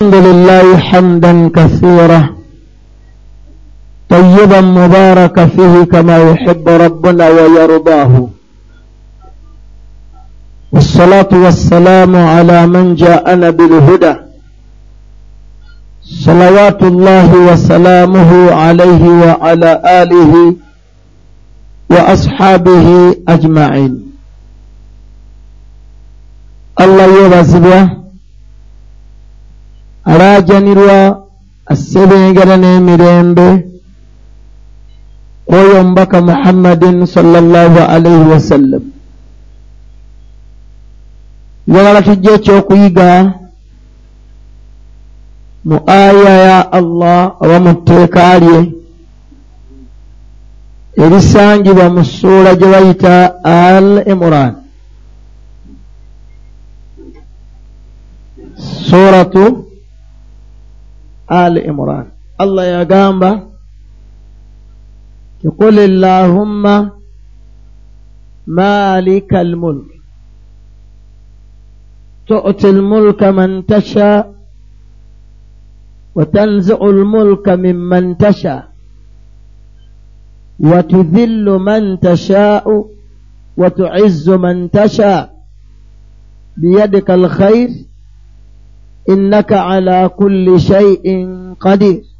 الحمد لله حمدا كثيرا طيبا مباركا فيه كما يحب ربنا ويرضاه. والصلاة والسلام على من جاءنا بالهدى. صلوات الله وسلامه عليه وعلى آله وأصحابه أجمعين. الله يبارك alaajanirwa assebengera n'emirembe oyo omubaka muhammadin sallallahu alaihi wasallam njagala tujja ekyokuyiga mu aya ya allah oba mu tteeka lye erisangibwa mu ssuula gye bayita al imran suratu ali imran. Allah yagamba tiqul llahumma malika almulk tu'ti almulka man tasha وتنزع الملك ممن تشاء وتذل من تشاء وتعز من تشاء بيدك الخير إنك على كل شيء قدير.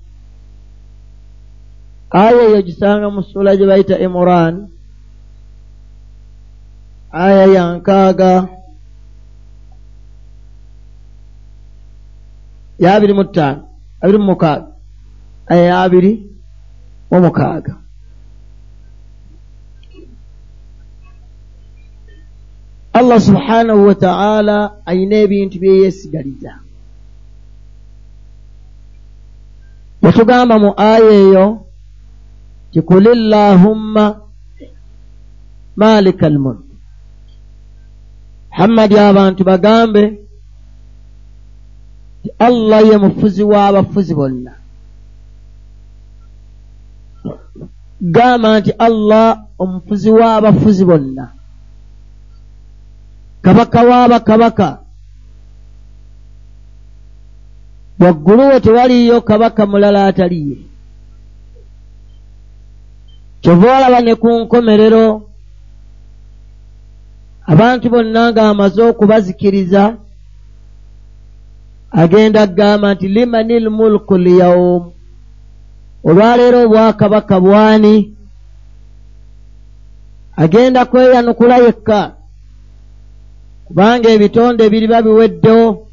aya eyogisanga mu ssula gye bayita imuran aya ya nkaaga yaabiri mu ttaano abiri mu mukaaga aya yaabiri mu mukaaga allah subhanahu wataala alina ebintu bye yeesigaliza ne tugamba mu aya eyo tikuli llahumma malika almulk muhammadi abantu bagambe ti allah ye mufuzi w'abafuzi bonna. Gamba nti allah omufuzi w'abafuzi bonna. Kabaka w'abakabaka. Waggulu we tewaliyo kabaka mulala ataliye. Kyova olaba ne ku nkomerero abantu bonna ng'amaze okubazikiriza agenda kugamba nti limani lmulku lyawum olwaleero obwakabaka bwani? Agenda kweyanukula yekka. Kubanga ebitonde biriba biweddewo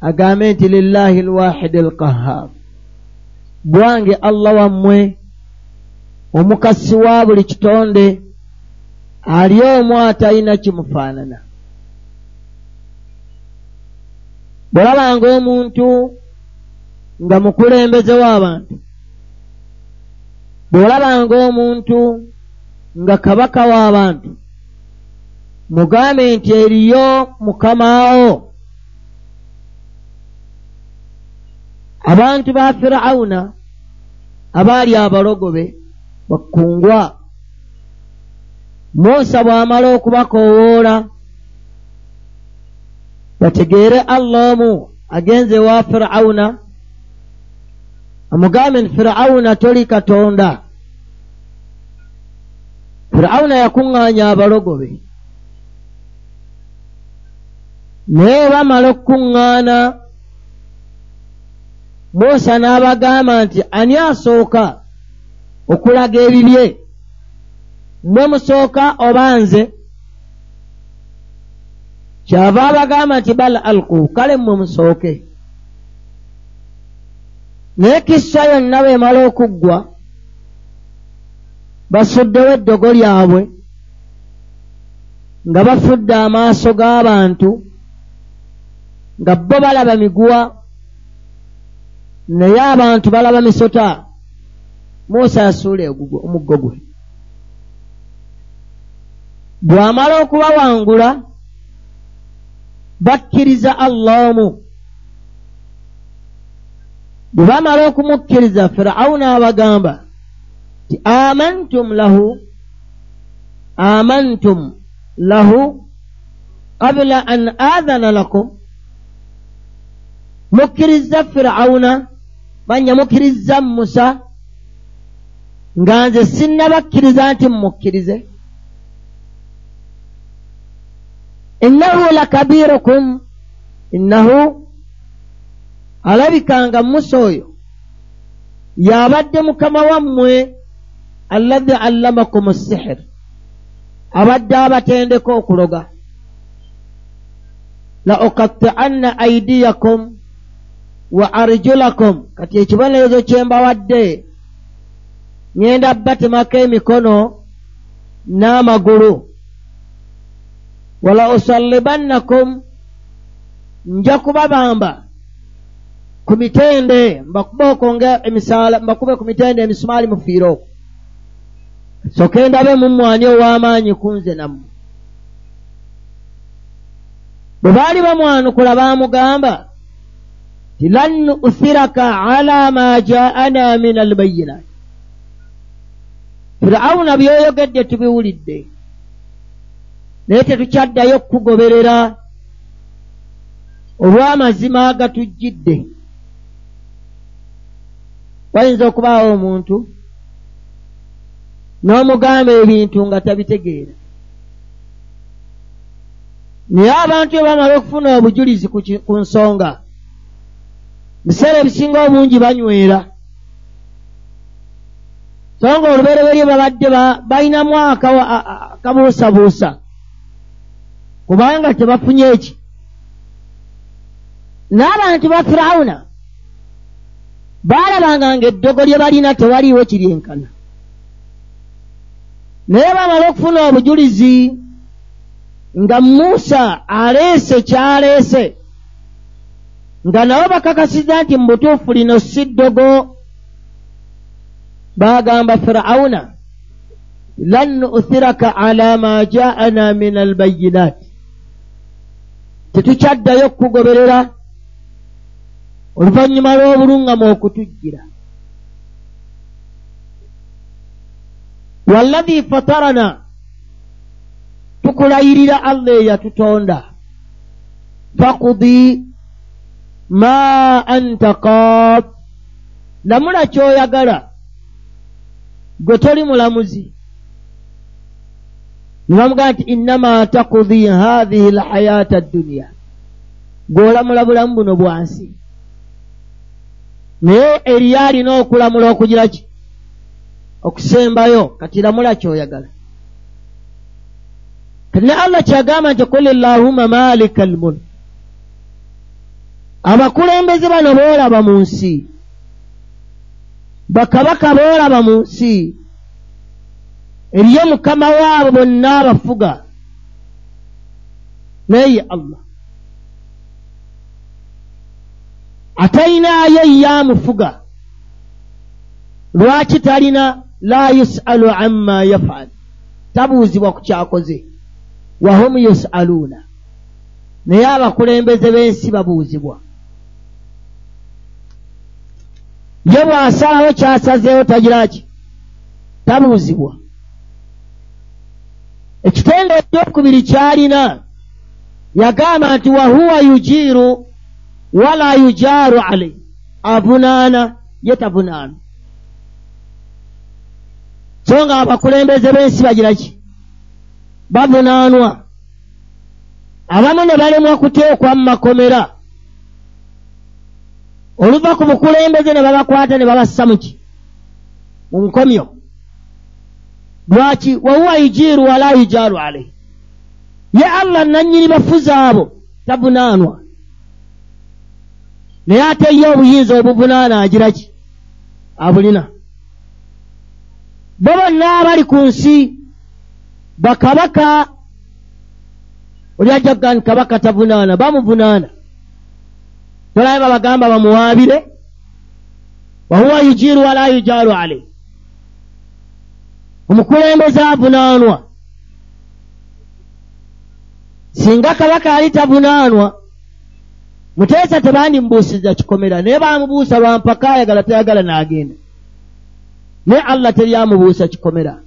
agambe nti lillahi lwahidi alqahar bwange allah wammwe omukasi wa buli kitonde ali omu atalina kimufaanana. Bwolabanga omuntu nga mukulembeze w'abantu bwolabanga omuntu nga kabaka w'abantu mugambe nti eriyo mukamawo abantu ba firawuna abaali abalogobe bakkungwa. Musa bw'amala okubakoowoola bategeere allah omu agenze ewa firawuna amugambe nti firawuna toli katonda. Firawuna yakuŋŋaanya abalogobe. Naye bamala okukuŋŋaana musa n'abagamba nti ani asooka okulaga ebibye? Mwe musooka oba nze? Kyava abagamba nti bal alku kale mmwe musooke. Naye kissa yonna bwemala okuggwa basuddewo eddogo lyabwe nga bafudde amaaso g'abantu nga bo balaba miguwa naye abantu balaba misota. Musa yasuula omuggo gwe. Bw'amala okubawangula bakkiriza allah omu. Bwe bamala okumukkiriza firawuna abagamba ti amantum lahu amantum lahu qabula an adhana lakum. Mukkiriza firawuna manya mukkiriza musa nga nze sinnabakkiriza nti mumukkirize innahu lakabirukum innahu alabikanga musa oyo y'abadde mukama wammwe allazi allamakum sihir abadde abatendeka okuloga. La okatti'anna aidiyakum wa arjulakum. Kati ekibonerezo kye mbawadde ŋŋenda batemako emikono n'amagulu. Wala usallibannakum nja kubabamba ku mitende mbakubeko nga emisaala mbakube ku mitende emisumaali mufiire okwo soke ndabe mumwani ow'amaanyi kunze nammwe. Bwe baali bamwanukula baamugamba lan nu'thiraka ala ma ja'ana min albayinat firawuna byoyogedde tubiwulidde naye tetukyaddayo kukugoberera olw'amazima agatujjidde wayinza okubaawo omuntu n'omugamba ebintu nga tabitegeera naye abantu ebamala okufuna obujulizi ku nsonga biseera ebisinga obungi banywera. So nga olubereberye babadde balinamu akabuusabuusa. Kubanga tebafunye eki n'abantu ba firawuna baalabanga nga eddogo lye balina tewaliiwo kiryenkana. Naye bamala okufuna obujulizi nga musa aleese kyaleese nga nabo bakakasiza nti mu butuufu lino si ddogo. Baagamba firawuna lan nu'thiraka ala ma ja'ana min albayinaati tetukyaddayo okugoberera oluvannyuma lw'obuluŋŋama okutujjira. Wallahi fatarana tukulayirira allah eyatutonda. Fakudi ma anta qaab lamula kyoyagala gwe toli mulamuzi. Nebamugamba nti innama takudi hathihi lhayaata dduniya gw'olamula bulamu buno bwansi naye eriyo alina okulamula okugira ki? Okusembayo kati lamula kyoyagala. Kati ne allah kyagamba nti kul llahuma malika almulk abakulembeze bano boolaba mu nsi. Bakabaka boolaba mu nsi. Eriyo mukama waabo bonna abafuga. Naye ye allah. Atalinayo yaamufuga lwaki talina? La yusalu amma yafal. Tabuuzibwa ku kyakoze. Wahum yusaluuna. Naye abakulembeze b'ensi babuuzibwa ye bw'asalawo kyasazeewo tagira ki? Tabuuzibwa. Ekitende ekyokubiri kyalina yagamba nti wahuwa yujiiru wala yujaaru alai avunaana ye tavunaana. So nga abakulembeze b'ensi bagira ki? Bavunaanwa. Abamu ne balemwa kuteekwa mu makomera oluva ku bukulembeze ne babakwata ne babassa muki mu nkomyo. Lwaki? Wahuwa yujiiru wala yujaaru alaihi ye allah nannyini bafuzi abo tavunaanwa naye ate ye obuyinza obuvunaana agira ki? Abulina. Bo bonna abali ku nsi bakabaka oli ajja kugaa nti kabaka tavunaana bamuvunaana tolabe babagamba bamuwaabire wahuwa yujiiru wala yujaaru alaihi omukulembeze avunaanwa. Singa kabaka ali tavunaanwa muteesa tebandimubuusiza kikomera naye bamubuusa lwampaka ayagala tayagala n'agenda. Naye allah teryamubuusa kikomera.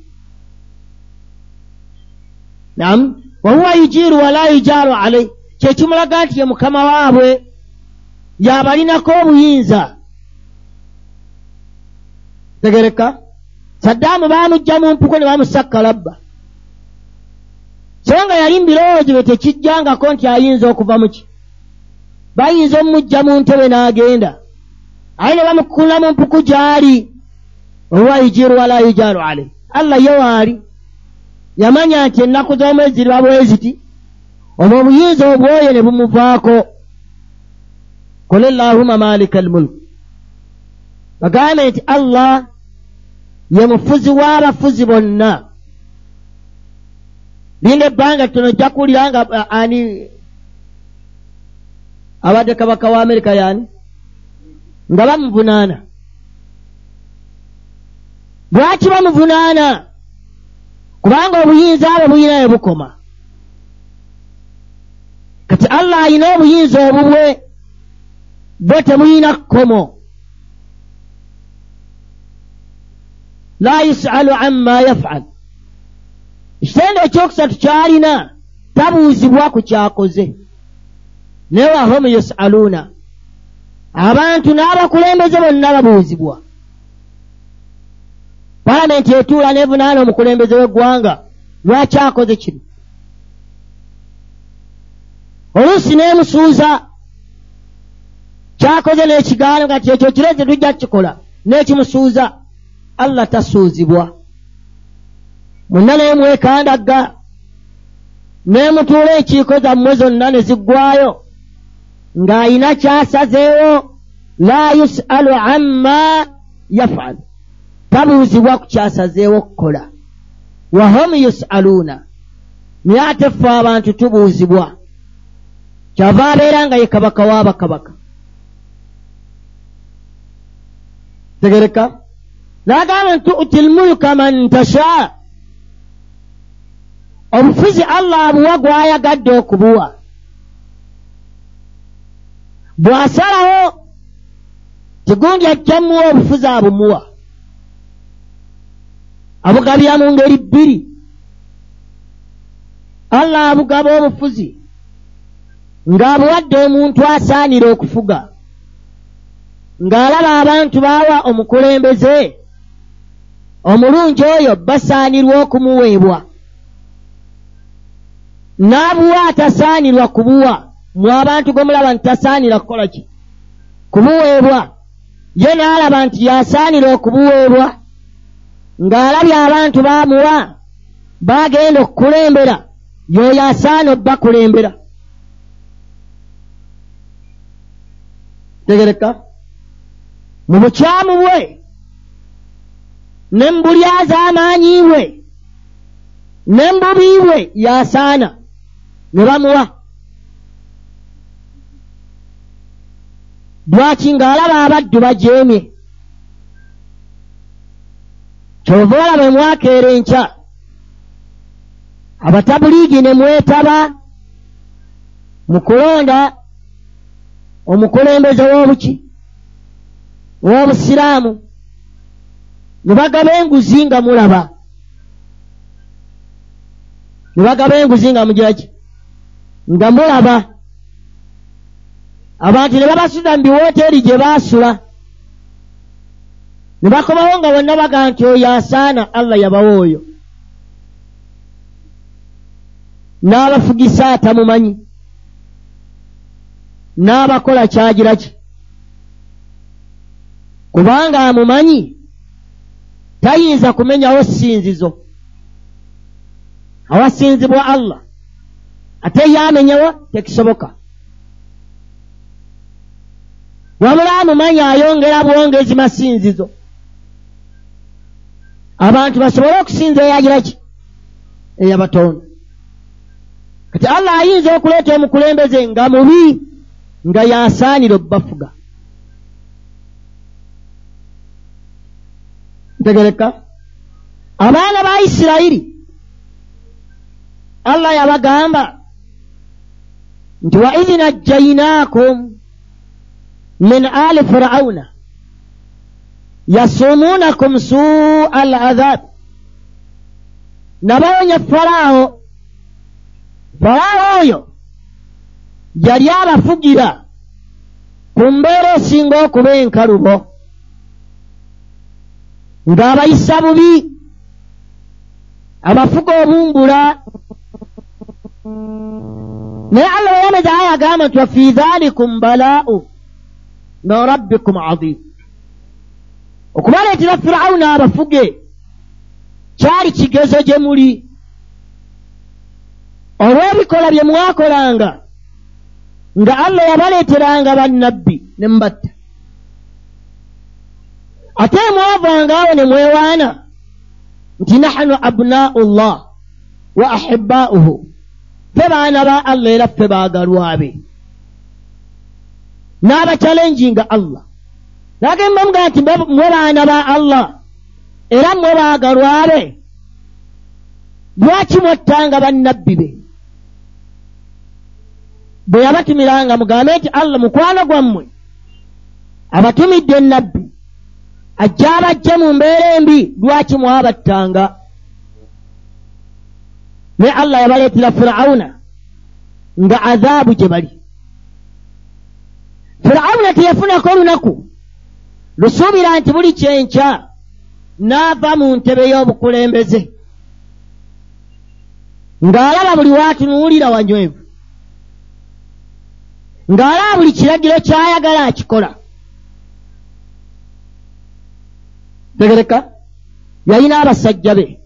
Nam wahuwa yujiiru wala yujaaru alai kyekimulaga nti ye mukama waabwe y'abalinako obuyinza. Tegereka. Saddaamu baamugja mu mpuku ne bamusakkalabba so nga yali mu birowoozo bye tekijjangako nti ayinza okuva mu ki? Bayinza omumugja mu ntebe n'agenda. Aye ne bamukkula mu mpuku gy'ali. Owa yujiru wala yujaru alei allah ye waali yamanya nti ennaku z'omwezi ziriba bwe ziti obwo obuyinza obwoyo ne bumuvaako kul llahuma malika almulk bagambe nti allah ye mufuzi w'abafuzi bonna linda ebbanga ttono ojja kuwulira nga ani abadde kabaka wa amerika yaani nga bamuvunaana lwaki bamuvunaana kubanga obuyinza abo buyina bwe bukoma kati allah ayina obuyinza obubwe bwe temuyina kkomo. La yusalu amma yafal. Ekitende ekyokusatu kyalina tabuuzibwa ku kyakoze. Naye wahum yusaluuna abantu n'abakulembeze bonna babuuzibwa palamenti etuula nevunaana omukulembeze w'eggwanga lwaki akoze kino? Oluusi n'emusuuza kyakoze n'ekigaano nga ti ekyo kireze tujja kukikola. N'ekimusuuza allah tasuuzibwa. Mwenna naye mwekandagga neemutuula enkiiko zammwe zonna ne ziggwayo ng'ayina kyasazeewo la yusalu amma yafal. Tabuuzibwa ku kyasazeewo okukola. Wahum yusaluuna. Naye ate ffe abantu tubuuzibwa. Kyava abeera nga ye kabaka w'abakabaka tegereka. N'agamba nti tuti lmulka man tashaa obufuzi allah abuwa gw'ayagadde okubuwa. Bw'asalawo tigundi ajjamuwa obufuzi abumuwa. Abugabya mu ngeri bbiri. Allah abugaba obufuzi ng'abuwadde omuntu asaanira okufuga ng'alaba abantu baawa omukulembeze. Omulungi oyo basaanirwa okumuweebwa. N'abuwa atasaanirwa kubuwa. Mwe abantu gwe mulaba nti tasaanira kukola ki? Kubuweebwa ye n'alaba nti yasaanira okubuweebwa. Ng'alabye abantu baamuwa baagenda okukulembera. Y'oyo asaana obbakulembera tegereka mu bukyamu bwe ne mu bulyaz'amaanyi bwe ne mu bubi bwe yasaana ne bamuwa. Lwaki ng'alaba abaddu bajeemye? Kyova olaba emwakeera enkya. Abatabuliigi ne mwetaba mu kulonda omukulembeze w'obuki w'obusiraamu. Ne bagaba enguzi nga mulaba. Ne bagaba enguzi nga mugiraki nga mulaba. Abantu ne babasuza mu biwooteeri gye baasula. Ne bakomawo nga bonna baga nti oyo asaana allah yabawa oyo. N'abafugisa atamumanyi. N'abakola kyagira ki kubanga amumanyi tayinza kumenyawo ssinzizo. Awasinzibwa allah. Ate yamenyawo tekisoboka. Wabula amumanyi ayongera bwongezi masinzizo abantu basobole okusinza eyagira ki? Eyabatonda kati allah ayinza okuleeta omukulembeze nga mubi nga yasaanira obbafuga ntegereka. Abaana ba isirayiri allah yabagamba nti wa idhi najjainaakum min ali firauna yasumuunakum suu al adhab. Nabawonya falaawo falaawo oyo yali abafugira ku mbeera esinga okuba enkalubo ng'abayisa bubi abafuga obumbula. Naye allah weyameza aya agamba nti wafi dhalikum balaa'u min rabbikum azim. Okubaleetera firawuna abafuge kyali kigezo gye muli. Olw'ebikola bye mwakolanga nga allah yabaleeteranga bannabbi ne mubatta ate mwavangaawo ne mwewaana nti nahanu abnaa'u llah wa ahibaa'uhu ffe baana ba allah era ffe baagalwabe n'abakyalenjinga allah. Nagamba mugaa nti mwe baana ba allah era mmwe baagalwabe lwaki mwattanga bannabbi be? Bwe yabatumiranga mugambe nti allah mukwano gwammwe. Abatumidde ennabbi ajja abajje mu mbeera embi lwaki mwabattanga? Naye allah yabaleetera firawuna nga azaabu gye bali. Firawuna teyafunako olunaku lusuubira nti buli kyenkya n'ava mu ntebe y'obukulembeze. Ng'alaba buli waatunuulira wanywevu. Ng'alaba buli kiragiro ky'ayagala akikola tegereka yalina abasajja be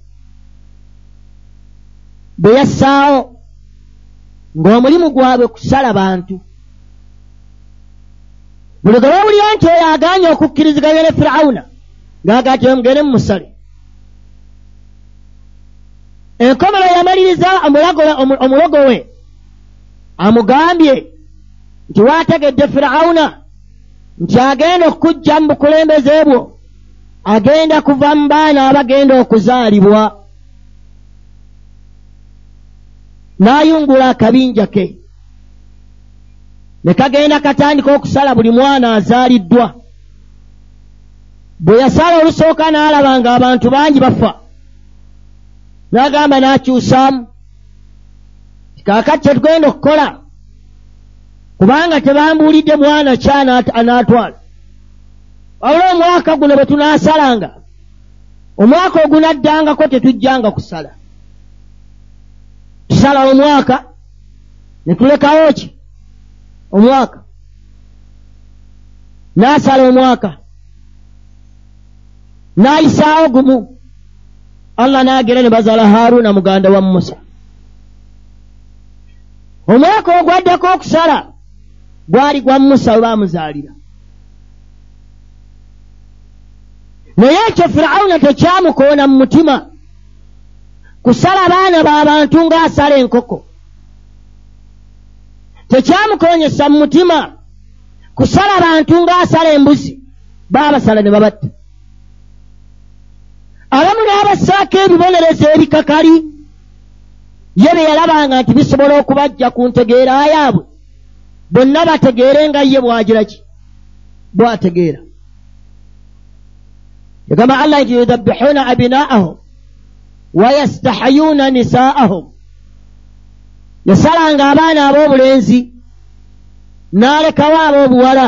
be yassaawo ng'omulimu gwabwe kusala bantu. Buli gwe bawulira nti oyo agaanye okukkiriziganya ne firawuna ng'agaa ti mugende mu musale enkomero yamaliriza omulogo we amugambye nti waategedde firawuna nti agenda okujja mu bukulembeze bwo agenda kuva mu baana abagenda okuzaalibwa. N'ayungula akabinja ke. Ne kagenda katandika okusala buli mwana azaaliddwa. Bwe yasala olusooka n'alaba nga abantu bangi bafa. N'agamba n'akyusaamu. Kaakati kye tugenda okukola? Kubanga tebambuulidde mwana ki anaatwala wabula omwaka guno bwe tunaasalanga omwaka ogunaddangako tetujjanga kusala. Tusala omwaka ne tulekawo ki? Omwaka. N'asala omwaka. N'ayisaawo gumu. Allah n'agera ne bazaala haaruna muganda wa musa. Omwaka ogwaddeko okusala gwali gwa musa we naye ekyo firawuna tekyamukoona mu mutima. Kusala baana b'abantu ng'asala enkoko. Tekyamukoonyesa mu mutima. Kusala bantu ng'asala embuzi baabasala ne babatta. Abamu n'abassaako ebibonerezo ebikakali ye bye yalabanga nti bisobola okubajja ku ntegeera yaabwe. Bonna bategeere nga ye bwagira ki? Bwategeera yagamba allah nti yudabbihuuna abinaa'ahum wa yastahayuuna nisaa'ahum yasalanga abaana ab'obulenzi n'alekawo ab'obuwala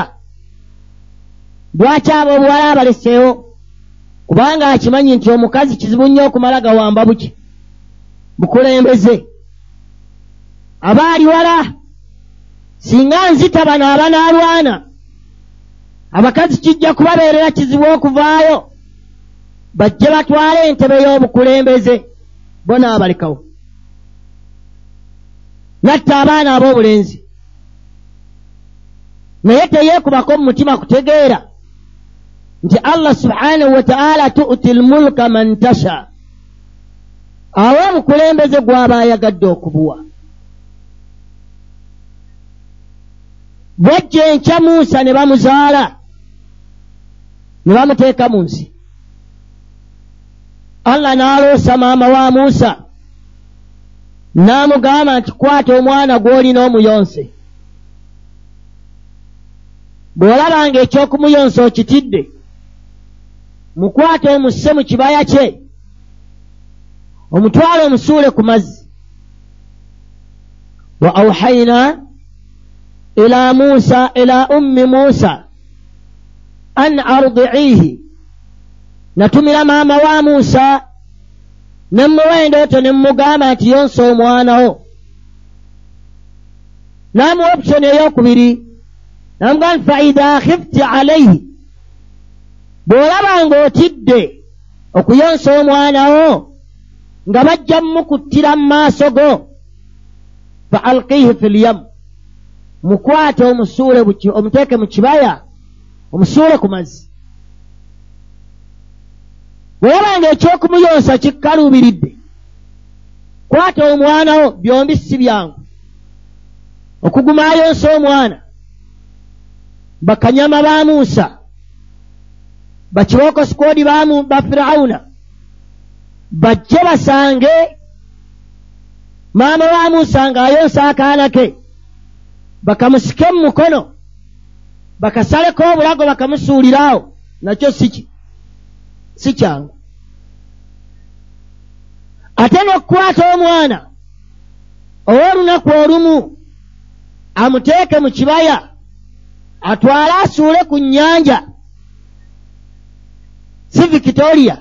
lwaki ab'obuwala abaleseewo kubanga akimanyi nti omukazi kizibu nnyo okumala gawamba buki bukulembeze aba ali wala singa nzita bano abanaalwana abakazi kijja kubabeerera kizibu okuvaayo bajje batwale entebe y'obukulembeze bo n'abalekawo. Natta abaana ab'obulenzi naye teyeekubako mu mutima kutegeera nti allah subhanahu wa ta'ala tu'ti lmulka man tasha. Awa obukulembeze gwaba ayagadde okubuwa. Bwajja enkya muusa ne bamuzaala ne bamuteeka mu nsi allah n'aloosa maama wa muusa n'amugamba nti kwata omwana gw'olina omuyonse bw'olabanga ekyokumuyonsa okitidde mukwate omusse mu kibaya kye omutwale omusuule ku mazzi. Wa auhaina ila musa ila ummi musa an ardiihi natumira maama wa musa nemuwa endooto nemugamba nti yonsa omwanawo namuwa opusoni eyokubiri namuga nti faidha khifti alaihi bw'olaba ng'otidde okuyonsa omwanawo nga bajja mmukuttira mu maaso go fa alkihi fi lyamu mukwate omusuule omuteeke mu kibaya omusuule ku mazzi bwolaba nga ekyokumuyonsa kikkaluubiridde. Kwata omwanawo byombi si byangu. Okuguma ayonsa omwana. Bakanyama ba musa. Bakibooko sikoodi ba firawuna. Bajje basange. Maama wa musa ng'ayonsa akaana ke. Bakamusike mu mukono. Bakasaleko obulago bakamusuuliraawo nakyo siki si kyangu. Ate n'okukwata omwana ow'olunaku olumu amuteeke mu kibaya atwale asuule ku nnyanja. Si victoria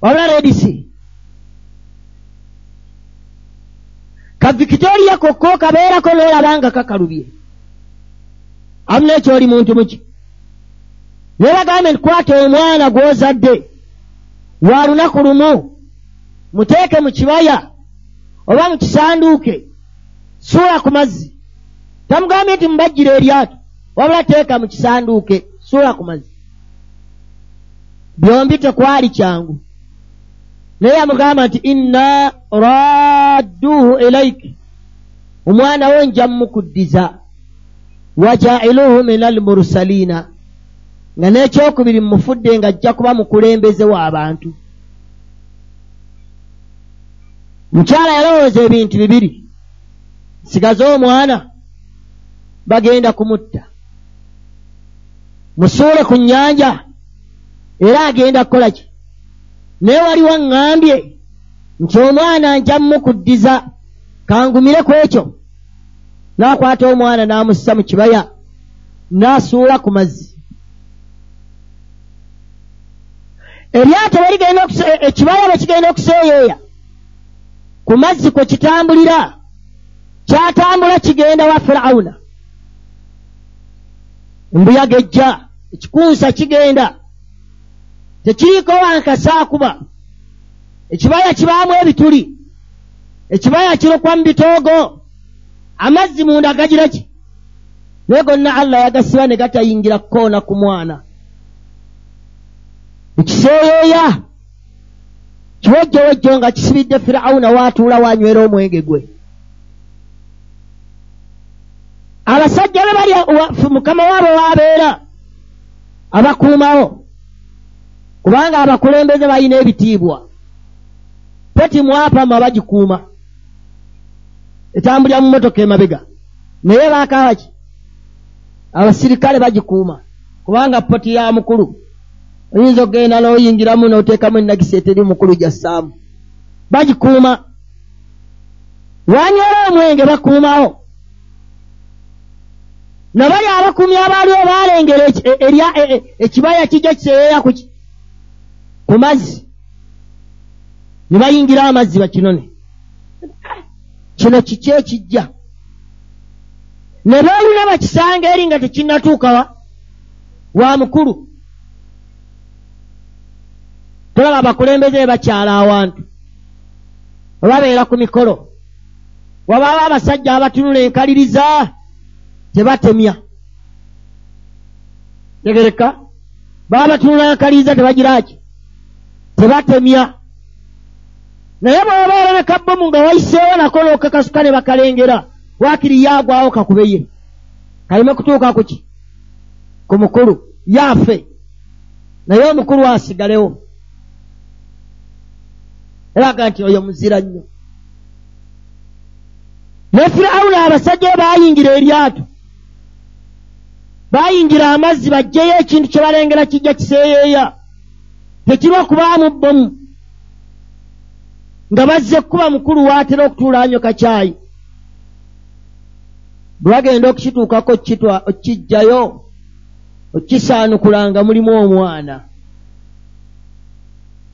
wabula redisi ka victoria kokko kabeerako n'olaba nga kakalubye. Amu n'ekyoli muntu muki naye bagambe nti kwata omwana gw'ozadde wa lunaku lumu muteeke mu kibaya oba mu kisanduuke suula ku mazzi. Tamugambye nti mubajjira eryato wabula teeka mu kisanduuke suula ku mazzi. Byombi tekwali kyangu. Naye yamugamba nti inna radduuhu ilaiki omwana wo nja mukuddiza wajailuhu min almursaliina nga n'ekyokubiri mufudde nga ajja kuba mukulembeze w'abantu mukyala yalowooza ebintu bibiri. Sigaze omwana bagenda kumutta. Musuule ku nnyanja era agenda kukola ki? Naye waliwo ŋŋambye nti omwana nja mukuddiza kangumire ku ekyo. N'akwata omwana n'amussa mu kibaya n'asuula ku mazzi eryato bwe ekibaya bwe kigenda okuseeyeeya. Ku mazzi kwe kitambulira kyatambula kigenda wa firawuna. Embuyaga ejja ekikunsa kigenda. Tekiriiko wankasaakuba ekibaya kibaamu ebituli. Ekibaya kirukwa mu bitoogo. Amazzi munda gagira ki naye gonna allah yagasiba ne gatayingira kukoona ku mwana ekiseeyeeya kiwejjowejjo nga kisibidde firawuna waatuula wanywera omwenge gwe. Abasajja be bali mukama waabo waabeera abakuumawo kubanga abakulembeze balina ebitiibwa. Peti mwapama bagikuuma. Etambulira mu motoka emabega. Naye baakaaba ki? Abasirikale bagikuuma kubanga poti ya mukulu oyinza okgenda n'oyingiramu n'oteekamu enagisa eteri mukulu gyassaamu bagikuuma. Wanywera omwenge bakuumawo nabali abakuumi abaaliwo baalengera erya ekibaya kijja kiseeyeeya kuki ku mazzi. Ne bayingira amazzi bakinone. Kino kiki ekijja. Ne beoluna bakisanga eri nga tekinnatuukawa wa mukulu tolaba abakulembeze be bakyala awantu. Babeera ku mikolo. Wabaawo abasajja abatunula enkaliriza tebatemya tegereka. Baba batunula enkaliriza tebagiraki tebatemya naye bw'obeera ne kabbomu nga wayiseewo nako n'okakasuka ne bakalengera waakiri yaagwawo kakubeye kaleme kutuuka ku ki? Ku mukulu. Yaafe. Naye omukulu asigalewo eraga nti oyo muzira nnyo. Ne firawuna abasajja be baayingira eryato. Baayingira amazzi bajjeyo ekintu kye balengera kijja kiseeyeeya. Tekirwa kubaamu bbomu nga bazze kuba mukulu waatera okutuula anyo kacyayi bwe bagenda okukituukako okijjayo okisaanukulanga mulimu omwana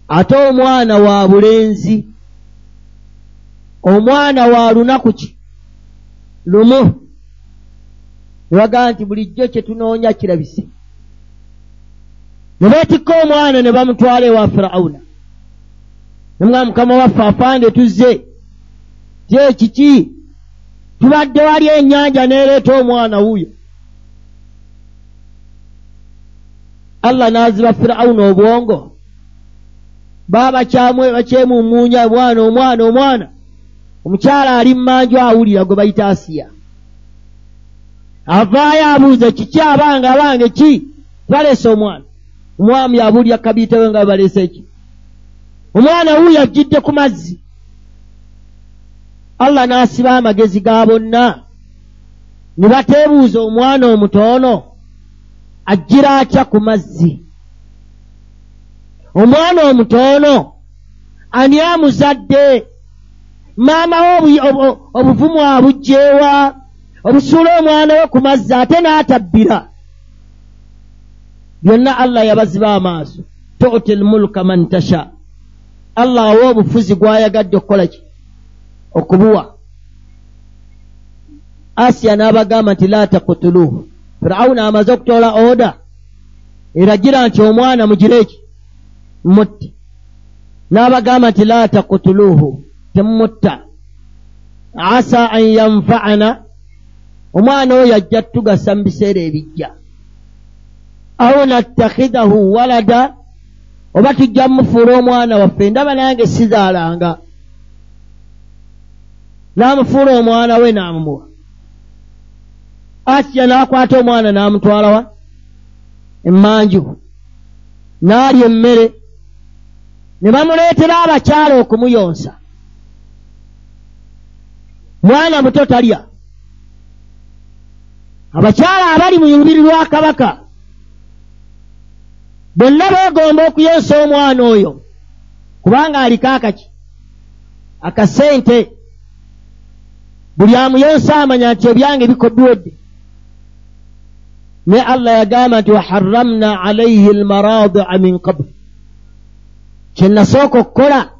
ate omwana wa bulenzi. Omwana wa lunaku ki? Lumu. Ne bagamba nti bulijjo kye tunoonya kirabise. Ne beetikka omwana ne bamutwala ewa firawuna. Nemwa mukama waffe afande tuzze. Ti ekiki tubadde wali ennyanja neereeta omwana wuuyo. Allah n'aziba firawuna obwongo baba bakyemumuunya omwana omwana omwana. Omukyala ali mumanju awulira gwe bayita asiya. Avaayo abuuza kiki abange abange ki? Baleese omwana. Omwami abuulya kabiitewe nga baleese eki omwana wuuyo ajjidde ku mazzi. Allah n'asiba amagezi ga bonna. Ne bateebuuza omwana omutoono ajjira atya ku mazzi omwana omutoono ani amuzadde? Maama we obuvumu abugjeewa obusuula omwana we ku mazzi ate n'atabbira. Byonna allah yabaziba amaaso. Tuti lmulka man tasha. Allah awa obufuzi gwayagadde okukola ki? Okubuwa. Asiya n'abagamba nti la takutuluhu firawuna amaze okutoola oda eragira nti omwana mugireeki mutte n'abagamba nti la takutuluhu temumutta asa an yanfaana. Omwana oyo ajja tugasa mu biseera ebijja. Aw nattakhidahu walada oba tujja mumufuula omwana waffe ndaba nange sizaalanga. N'amufuula omwana we n'amumuwa. Asiya n'akwata omwana n'amutwalawa emmanju. N'alya emmere ne bamuleetera abakyala okumuyonsa. Mwana muto talya. Abakyala abali mu lubiri lwa kabaka bonna beegomba okuyonsa omwana oyo kubanga aliko akaki akasente. Buli amuyonsa amanya nti ebyange bikoddwedde naye allah yagamba nti waharamna alaihi almaradia min qabl kyenasooka okukola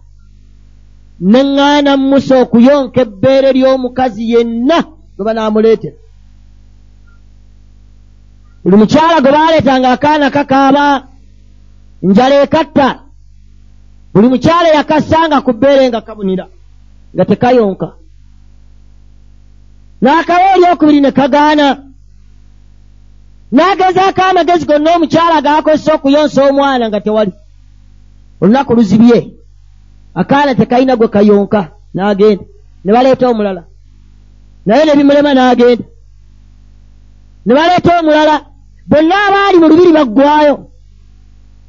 neŋŋaana musa okuyonka ebbeere ly'omukazi yenna gwe banaamuleetera. Buli mukyala gwe baaleetanga akaana kakaaba njala ekatta. Buli mukyala yakassanga ku bbeere nga kabunira nga tekayonka. N'akawa eryokubiri ne kagaana. N'agezaako amagezi gonna omukyala gaakozesa okuyonsa omwana nga tewali olunaku luzibye. Akaana tekalina gwe kayonka n'agenda. Ne baleeta omulala. Naye ne bimulema n'agenda. Ne baleeta omulala bonna abaali mu lubiri baggwayo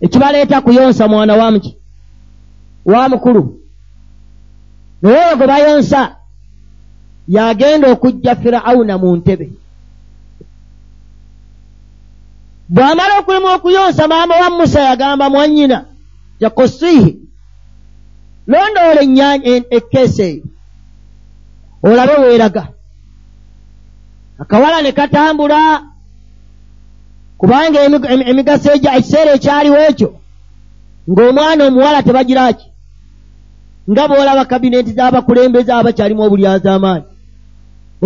ekibaleeta kuyonsa mwana wamuki wa mukulu. Naye oyo gwe bayonsa yagenda okujja firawuna mu ntebe. Bw'amala okulema okuyonsa maama wa musa yagamba mwannyina jakosihi londoola ekkeesa eyo olabe weeraga. Akawala ne katambula kubanga emigaso ekiseera ekyaliwo ekyo ng'omwana omuwala tebagiraki nga bw'olaba kabineeti z'abakulembeze abakyalimu obulyaz'amaanyi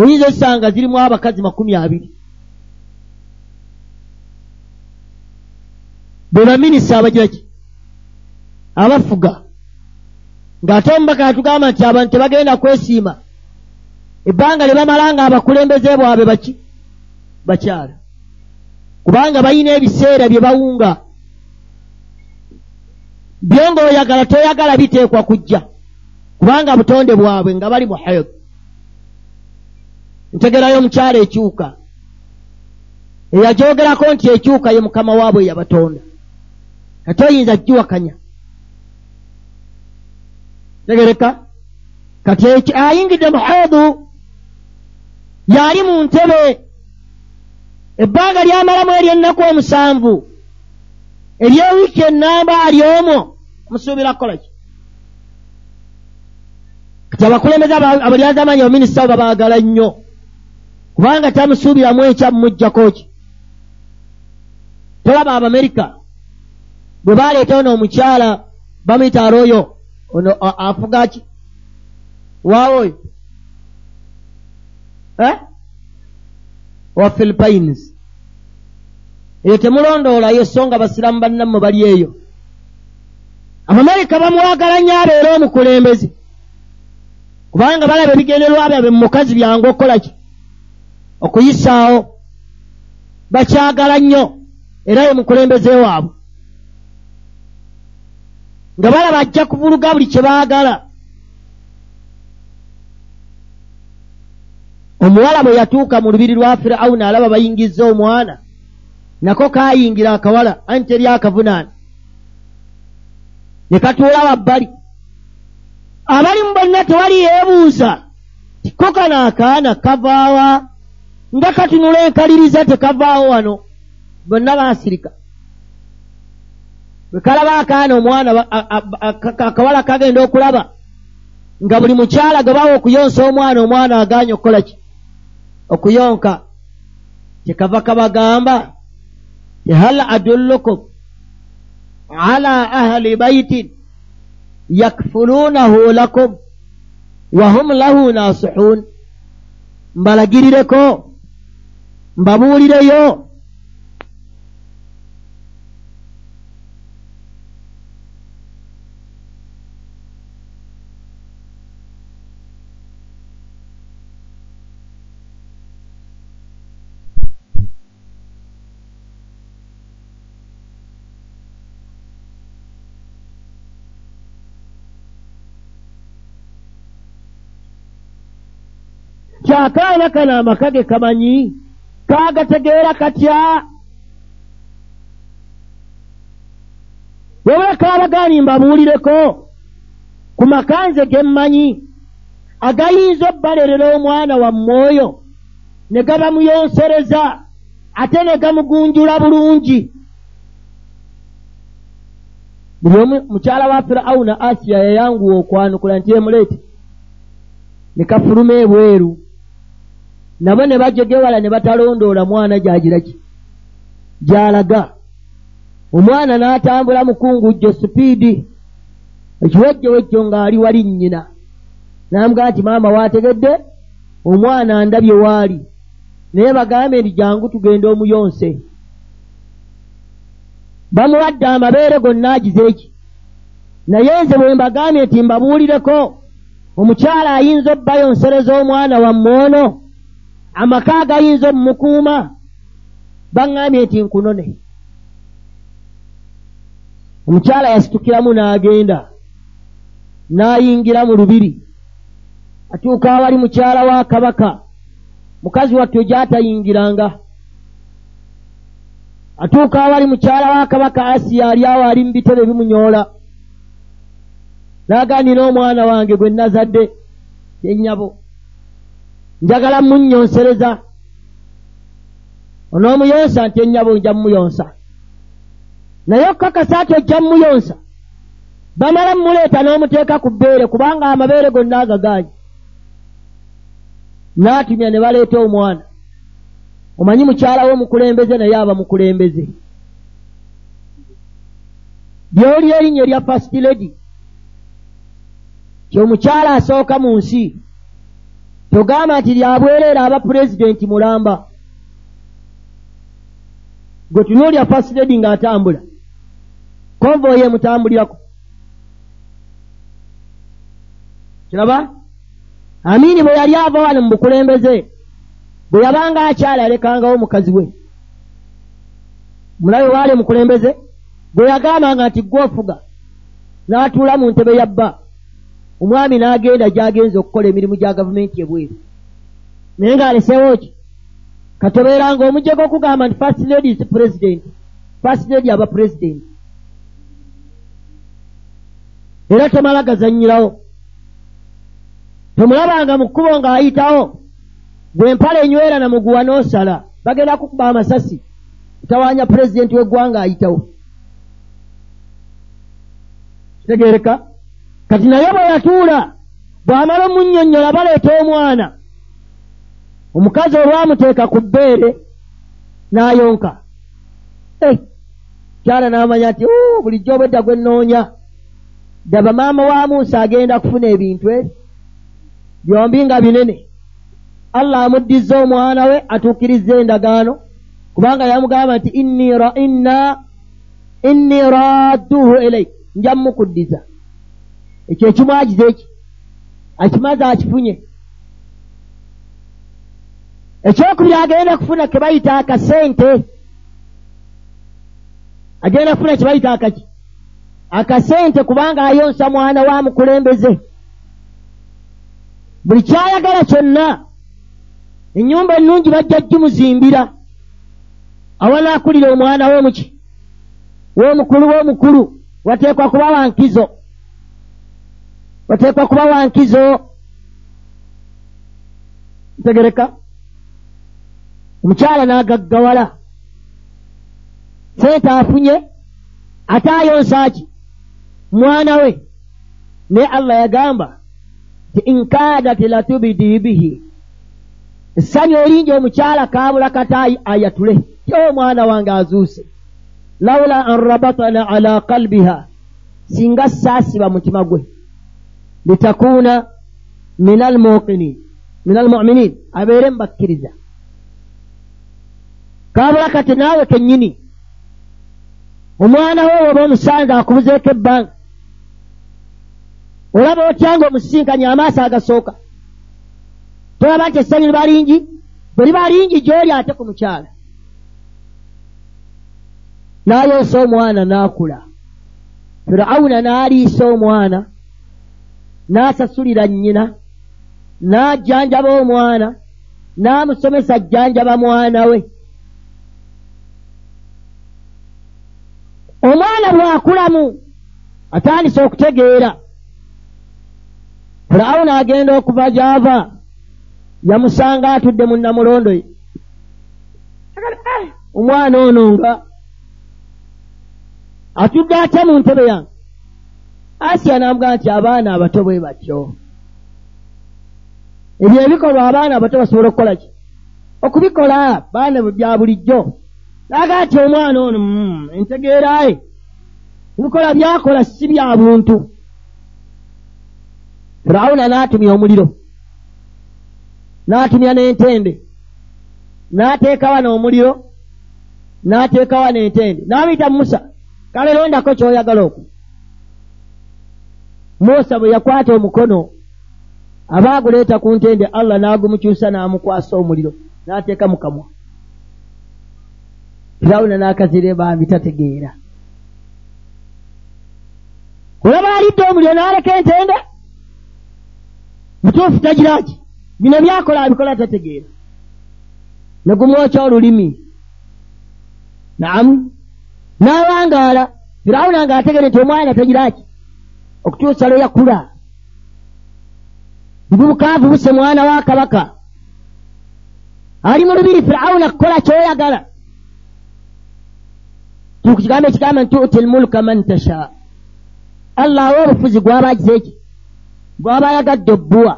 oyinza osanga zirimu abakazi makumi abiri. Be baminisa abagiraki abafuga. Ng'ate omubaka yatugamba nti abantu tebagenda kwesiima. Ebbanga lye bamala nga abakulembeze bwabwe baki bakyala. Kubanga balina ebiseera bye bawunga. Byo ng'oyagala toyagala biteekwa kujja. Kubanga butonde bwabwe nga bali mu hayd ntegerayo omukyala ekyuka. Eyagyogerako nti ekyuka ye mukama waabwe yabatonda. Ate oyinza giwakanya tegereka kati ayingidde mu haidu yali mu ntebe. Ebbanga lyamalamu ery'ennaku omusanvu. Eryewiiki ennamba ali omwo musuubira kukola ki kati abakulembeze abalyazamanya baminisita bo babaagala nnyo kubanga tamusuubiramu ekyamumuggyako ki tolaba abamerika bwe baleetawo noomukyala bamuyita aroyo ono afuga ki waawo oyo eh? wa philipines eyo temulondoolayo so nga basiramu bannammwe bali eyo. Abamerika bamwagala nnyo abeera omukulembeze. Kubanga balaba ebigenderwa byabwe mu mukazi byangu okukola ki? Okuyisaawo. Bakyagala nnyo era ye mukulembeze waabwe nga balaba ajja kuvuluga buli kye baagala. Omuwala bwe yatuuka mu lubiri lwa firawuni alaba bayingiza omwana nako kaayingira akawala anti teri akavunaana? Ne katuula wabbali. Abalimu bonna tewali yeebuuza tiko kano akaana kavaawa? Nga katunula enkaliriza tekavaawo wano bonna baasirika bwe kalaba akaana omwana akawala kagenda okulaba. Nga buli mukyala gwe bawa okuyonsa omwana omwana agaanye okukola ki? Okuyonka. Kyekava kabagamba tehal adullukum ala ahli baitin yakfuluunahu lakum wahum lahu nasihun? Mbalagirireko mbabuulireyo kyakaana kano amaka ge kamanyi kaagategeera katya? Webula kaabagaani mbabuulireko ku makanze ge mmanyi agayinza obbalerera omwana wamme oyo ne gabamuyonsereza ate ne gamugunjula bulungi. Buli omu mukyala wa firawuna asiya yayanguwa okwanukula nti emuleete ne kafuluma ebweru nabo ne bajegewala ne batalondoola mwana gyagira ki? Gyalaga. Omwana n'atambula mukungujjo sipiidi ekiwejjewejjo ng'ali wali nnyina. Namuga nti maama waategedde? Omwana ndabye waali. Naye bagambe nti jangu tugenda omuyonse. Bamuwadde amabeere gonna agize eki naye nze bwe mbagambye nti mbabuulireko omukyala ayinza obbayonsereza omwana wamme ono amaka agayinza omumukuuma baŋŋambye nti nkunone. Omukyala yasitukiramu n'agenda n'ayingira mu lubiri atuuka awali mukyala wa kabaka mukazi wattu gy'atayingiranga. Atuuka awali mukyala wa kabaka asiya ali awo ali mu bitebe bimunyoola n'agandina omwana wange gwe nazadde yennyabo njagala munnyonsereza. Onoomuyonsa nti ennyabo nja mumuyonsa naye okukakasa ati ojja mumuyonsa bamala mumuleeta n'omuteeka ku bbeere kubanga amabeere gonna agagaanyi n'atumya ne baleeta omwana. Omanyi mukyalawo omukulembeze naye aba mukulembeze. Byoli erinnya erya fast lady kyomukyala asooka mu nsi togamba nti lyabwereera aba pulezidenti mulamba. Gwe tunuulya fast lady ng'atambula. Konvoyi emutambulirako kiraba? Amiini bwe yali ava wano mu bukulembeze bwe yabanga akyala yalekangawo mukazi we. Mulabe waali mukulembeze bwe yagambanga nti gwofuga n'atuula mu ntebe ya bba omwami n'agenda gy'agenza okukola emirimu gya gavumenti ebweru naye ng'aleseewo ki? Katobeeranga omujjeko okugamba nti first lady is president. First lady aba president. Era tomala gazanyirawo tomulabanga mu kkubo ng'ayitawo. Bwe mpala enywera na muguwa n'osala bagenda kukuba amasasi kutawaanya pulezidenti w'eggwanga ayitawo. Kitegeereka kati naye bwe yatuula bw'amala omunnyonnyola baleeta omwana. Omukazi olwamuteeka ku bbeere n'ayonka. Kyala n'amanya nti bulijjo obwedda gwe nnoonya. Daba maama wa musa agenda kufuna ebintu ebi byombi nga binene. Allah amuddiza omwana we atuukiriza endagaano kubanga yamugamba nti inni radduhu ilaik nja mukuddiza ekyo ekimwagiza eki? Akimaze akifunye? Ekyokubiri agenda kufuna ke bayita akasente agenda kufuna kye bayita akaki akasente kubanga ayonsa mwana wa mukulembeze. Buli kyayagala kyonna ennyumba ennungi bajja gimuzimbira. Awanaakulira omwana w'omuki w'omukulu w'omukulu wateekwa kuba wankizo wateekwa kuba wankizo. Ntegereka. Omukyala n'agaggawala. Sente afunye ate ayonsaki mwana we. Naye allah yagamba ti inkadat latubidi bihi. Essanyu eringi omukyala kabula kataayi ayatule. Ti omwana wange azuuse. Laula an rabatana ala qalbiha. Singa saasiba mutima gwe litakuuna min almuqinin min almuminin abeere mubakkiriza kabula kati naawe kennyini omwana we oba omusanze akubuzeeko ebbanga olaba otyanga omusinkanye amaaso agasooka tolaba nti essanyu liba lingi bwe liba lingi gy'oli ate ku mukyala n'ayoosa omwana n'akula firawuna n'aliisa omwana n'asasulira nnyina n'ajjanjaba omwana n'amusomesa jjanjaba mwana we. Omwana bw'akulamu atandise okutegeera. Firawuna agenda okuva gy'ava yamusanga atudde mu namulondo ye omwana ono nga atudde ate mu ntebe yange asiya namugaa nti abaana abato bwe batyo. Ebyo ebikolwa abaana abato basobola okukola ki? Okubikola baana bya bulijjo. Nagaa nti omwana ono mm, entegeeraye ebikola byakola si bya buntu. Firawuna n'atumya omuliro. N'atumya n'entende. N'ateekawa n'omuliro n'ateekawa n'entende n'abiyita musa kale londako kyoyagala okwo musa bwe yakwata omukono aba aguleeta ku ntende allah n'agumukyusa n'amukwasa omuliro n'ateeka mu kamwa. Firawuna n'akazire bambi tategeera. Olaba alidde omuliro n'aleka entende? Mutuufu tagiraki bino byakola abikola tategeera. Negumwokya olulimi. Naamu n'awangaala firawuna ng'ategere nti omwana tagiraki okutuusa lwe yakula. Ndibubukaavu buse mwana wa kabaka. Ali mu lubiri firawuna kukola kyoyagala. Tukukigambo ekigamba nti tuti lmulka man tasha. Allah awa obufuzi gwabagize eki gwaba yagadde obbuwa.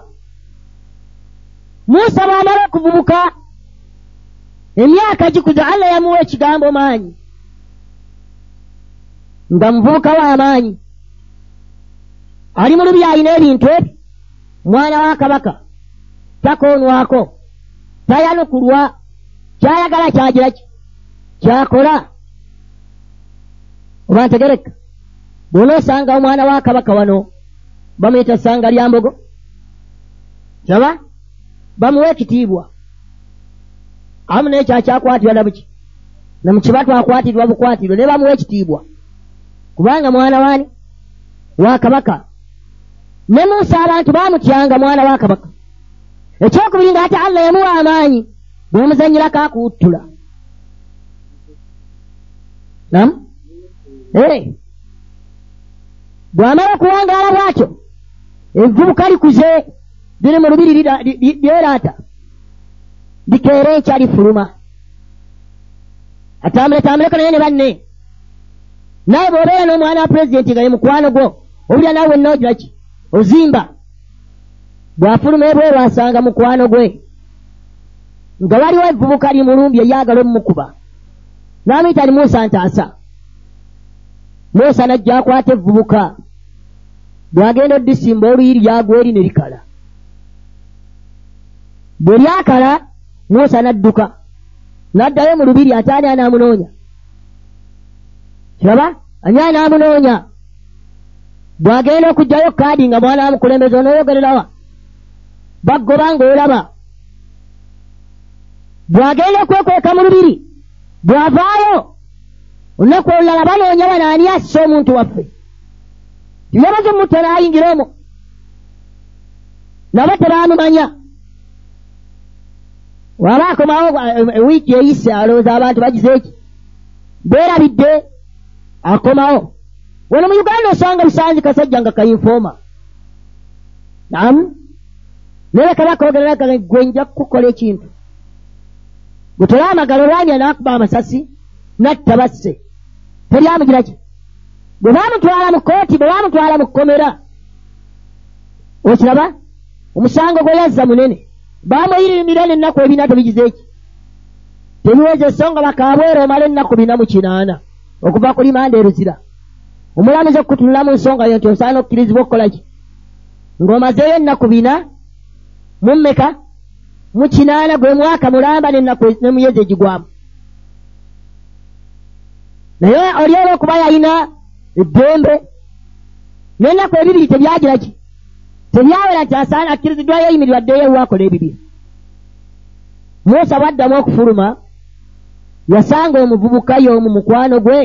Musa bw'amala okuvubuka emyaka gikuza allah yamuwa ekigambo maanyi. Nga muvubuka w'amaanyi ali mu lubi alina ebintu ebi mwana wa kabaka takoonwako tayanukulwa kyayagala kyagira ki? Kyakola. Oba ntegereka bw'onoosanga omwana wa kabaka wano bamuyita ssanga lya mbogo saba bamuwa ekitiibwa. Amu nekyo akyakwatirwa nabuki namukiba twakwatirwa bukwatirwa ne bamuwa ekitiibwa. Kubanga mwana waani? Wa kabaka ne musa abantu baamutyanga mwana wa kabaka. Ekyokubiri nga ate allah yamuwa amaanyi bwemuzanyirako akuwuttula nam ee bw'amala okuwangaala bwatyo evvubuka likuze liri mu lubiri lyeraata likeera enkya lifuluma. Atambule tambuleko naye ne banne. Naye bw'obeera n'omwana wa pulezidenti nga ye mukwano gwo obulya naawe wenna ki ozimba. Bw'afuluma ebweru asanga mukwano gwe. Nga waliwo evubuka limulumbi eryagala omumukuba n'amuyita ni musa ntaasa. Musa najja akwata evubuka. Bwagenda odisimba oluyiri lyagwa eri ne likala. Bwe lyakala musa n'adduka. N'addayo mu lubiri ate ani anaamunoonya? Kiraba ani anaamunoonya bw'agenda okugjayo kaadi nga mwana wamukulembeza onooyogererawa baggoba ng'olaba. Bw'agenda okwekweka mu lubiri bw'avaayo olunaku olulala banoonya bano ani asse omuntu waffe. Tiyamaze omutta n'ayingira omwo nabo tebaamumanya. Waba akomawo ewiiki eyise alowooza abantu bagize eki beerabidde akomawo wano mu uganda osanga busanzi kasajja nga kayinfooma nam naye kabaka ogerera gwe nja kukukola ekintu. Bwetole amagalo olwanya n'akuba amasasi natta basse. Teryamugira ki bwe baamutwala mu kooti bwe baamutwala mu kkomera. Okiraba? Omusango gwe yazza munene. Baamuyiririmira n'ennaku ebina tebigize eki tebiweza esonga bakaabwera omala ennaku bina mu kinaana okuva ku limanda eruzira omulamuzi okutunula mu nsonga yo nti osaana okkirizibwa okukola ki? Ng'omazeeyo ennaku bina mummeka mu kinaana gwe mwaka mulamba nennaku nemuyezi egigwamu. Naye oli olwokuba yalina eddembe n'ennaku ebibiri tebyagira ki? Tebyawera nti asaana akkiriziddwayo yimirirwa ddeyo ewakola ebibiri musa bwaddamu okufuluma yasanga omuvubuka y'omu mukwano gwe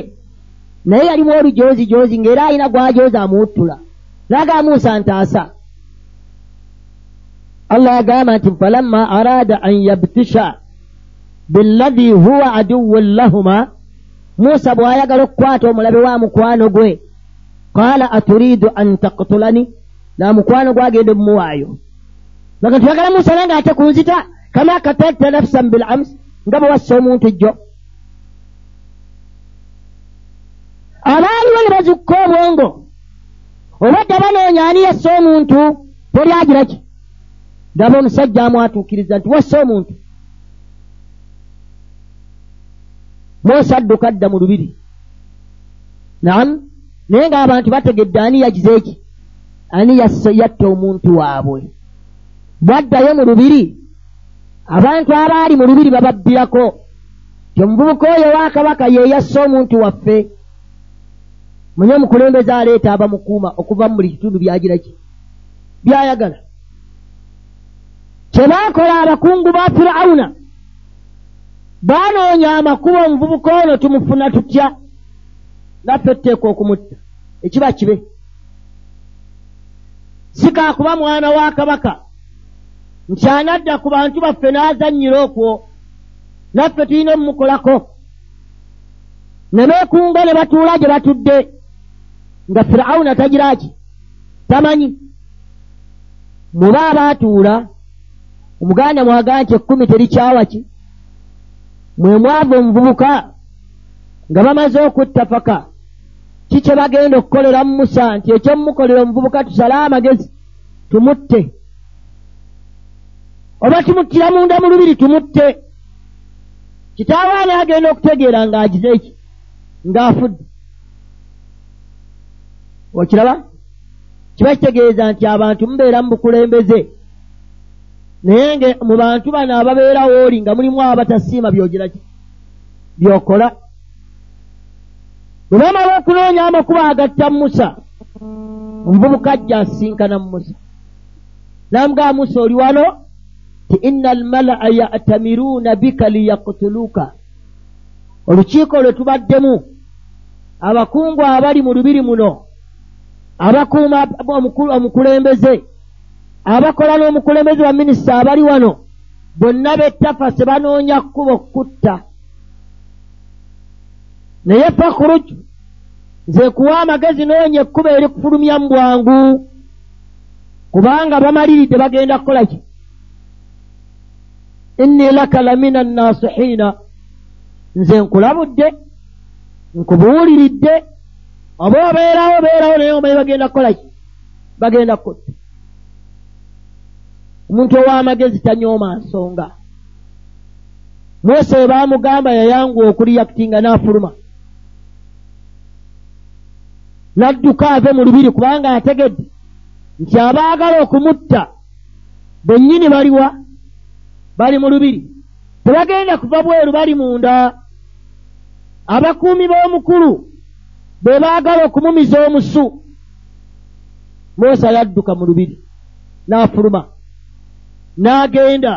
naye yalimu olujoozi joozi ng'era alina gwajoozi amuwuttula. Naga musa ntaasa allah yagamba nti falamma araada an yabtisha billahi huwa aduwun lahuma musa bw'ayagala okukwata omulabe wa mukwano gwe qaala aturiidu an taktulani na mukwano gwagenda omumuwaayo aga tuyagala musa nange ate kunzita kama katalta nafsan bilams nga bwe wassa omuntu jjo abaaliwo ne bazukka obwongo obadde banoonya ani yassa omuntu teryagira ki? Daba omusajja amwatuukiriza nti wassa omuntu. Musa adduka adda mu lubiri. Naam naye ng'abantu bategedde ani yagize eki ani yatta omuntu waabwe. Bwaddayo mu lubiri abantu abaali mu lubiri bababbirako. Ti omuvubuka oyo wa kabaka ye yassa omuntu waffe munye omukulembeze aleeta abamukuuma okuva mu buli kitundu byagira ki? Byayagala. Kyebaakola abakungu ba firawuna baanoonya amakuba omuvubuka ono tumufuna tutya? Naffe tuteeka okumutta. Ekiba kibe. Si kaakuba mwana wa kabaka nti anadda ku bantu baffe n'azannyira okwo naffe tulina omumukolako. Ne beekunga ne batuula gye batudde nga firawuna tagira ki? Tamanyi? Muba abaatuula omuganda mwagaa nti ekkumi terikyawa ki? Mwe mwava omuvubuka nga bamaze okutta faka ki kye bagenda okukolera mu musa nti ekyomumukolera omuvubuka tusale amagezi tumutte? Oba tumuttira munda mu lubiri tumutte? Kitaawaani agenda okutegeera ng'agize eki ng'afudde okiraba? Kiba kitegeeza nti abantu mubeera mu bukulembeze. Naye nge mu bantu bano ababeerawo oli nga mulimu abatasiima byogera ki? Byokola. Bwe bamala okunoonya amakuba agatta musa omuvubuka ajja asinkana mu musa. Namugaa musa oli wano ti inna almalaa yatamiruuna bika liyaktuluuka olukiiko lwe tubaddemu abakungu abali mu lubiri muno abakuuma omukulembeze. Abakola n'omukulembeze wa minisita abali wano bonna bettafase banoonya kkuba okutta naye fakuruj nze kuwa amagezi noonya ekkuba eri kufulumya mu bwangu kubanga bamaliridde bagenda kukola ki? Inni laka lamina annasihiina nze nkulabudde nkubuuliridde oba obeerawo beerawo naye omanyi bagenda kukola ki? Bagenda kutta. Omuntu ow'amagezi tanyooma nsonga. Musa we baamugamba yayanguwa okuliyakitinga n'afuluma. N'adduka ave mu lubiri kubanga yategedde nti abaagala okumutta bennyini baliwa bali mu lubiri. Tebagenda kuva bweru bali munda. Abakuumi b'omukulu be baagala okumumiza omusu. Musa yadduka mu lubiri n'afuluma n'agenda.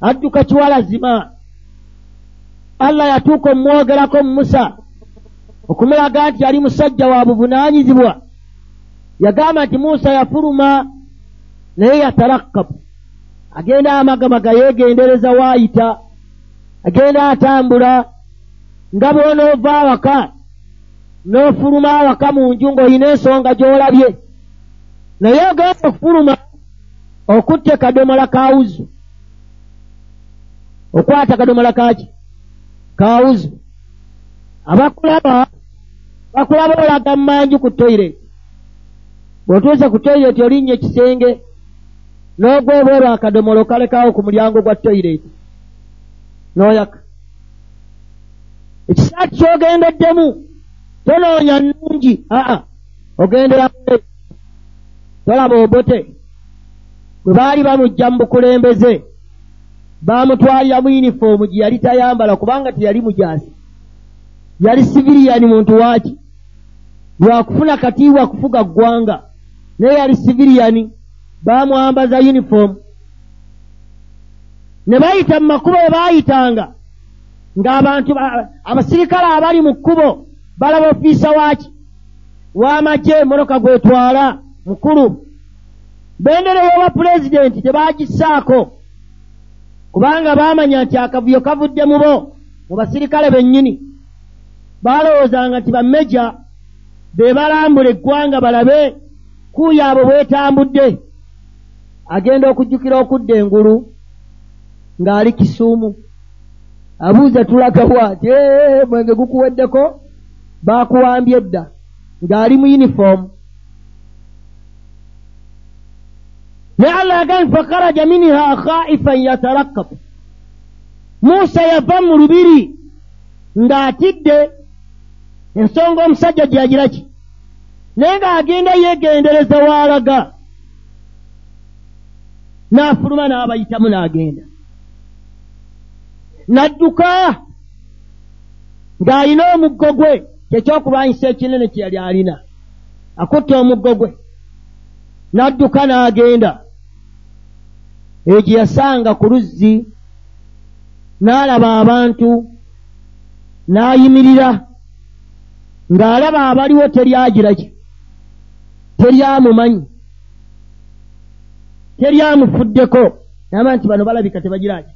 Adduka kiwalazima allah yatuuka omumwogerako mu musa okumulaga nti yali musajja wa buvunaanyizibwa. Yagamba nti musa yafuluma naye yatarakkabu agenda amagamaga yeegendereza waayita agenda atambula nga bw'onoova awaka n'ofuluma awaka mu nju ng'olina ensonga gy'olabye. Naye ogenda okufuluma okutte kadomola kawuzu okwata kadomola kaki kawuzu abakulaba bakulaba olaga mumanju ku toyireti bw'otuuse ku toyireti olinnya ekisenge n'ogwebweru akadomolo kalekawo ku mulyango gwa toyireti n'oyaka. Ekisaati ky'ogendeddemu tonoonya nnungi aa ogendera tolaba obote. Bwe baali bamujja mu bukulembeze baamutwalira mu yunifoomu gye yali tayambala kubanga teyali mujaasi. Yali siviriyani muntu waaki? Lwakufuna katiibwa kufuga ggwanga. Naye yali siviriyani baamwambaza yunifoomu. Ne bayita mu makubo we baayitanga ng'abantu abasirikale abali mu kkubo balaba ofiisa waaki? W'amagye mmotoka gwetwala mukulu. Bendera y'obwa pulezidenti tebaagissaako kubanga baamanya nti akavuyo kavudde mu bo mu basirikale bennyini. Baalowoozanga nti bammeja be balambula eggwanga balabe kuuyo abo bwetambudde. Agenda okujjukira okudda engulu ng'ali kisuumu. Abuuza tulagawa ti mwenge gukuweddeko baakuwambye edda ng'ali mu yunifoomu naye allah yagambi fakaraja miniha khaifan yatarakkabu musa yava mu lubiri ng'atidde ensonga omusajja gye yagira ki? Naye ng'agenda yeegendereza waalaga n'afuluma n'abayitamu n'agenda. N'adduka ng'alina omuggo gwe kyekyokulwanyisa ekinene kye yali alina. Akutta omuggo gwe n'adduka n'agenda. Eyo gye yasanga ku luzzi n'alaba abantu n'ayimirira ng'alaba abaliwo teryagira ki teryamumanyi teryamufuddeko naba nti bano balabika tebagira ki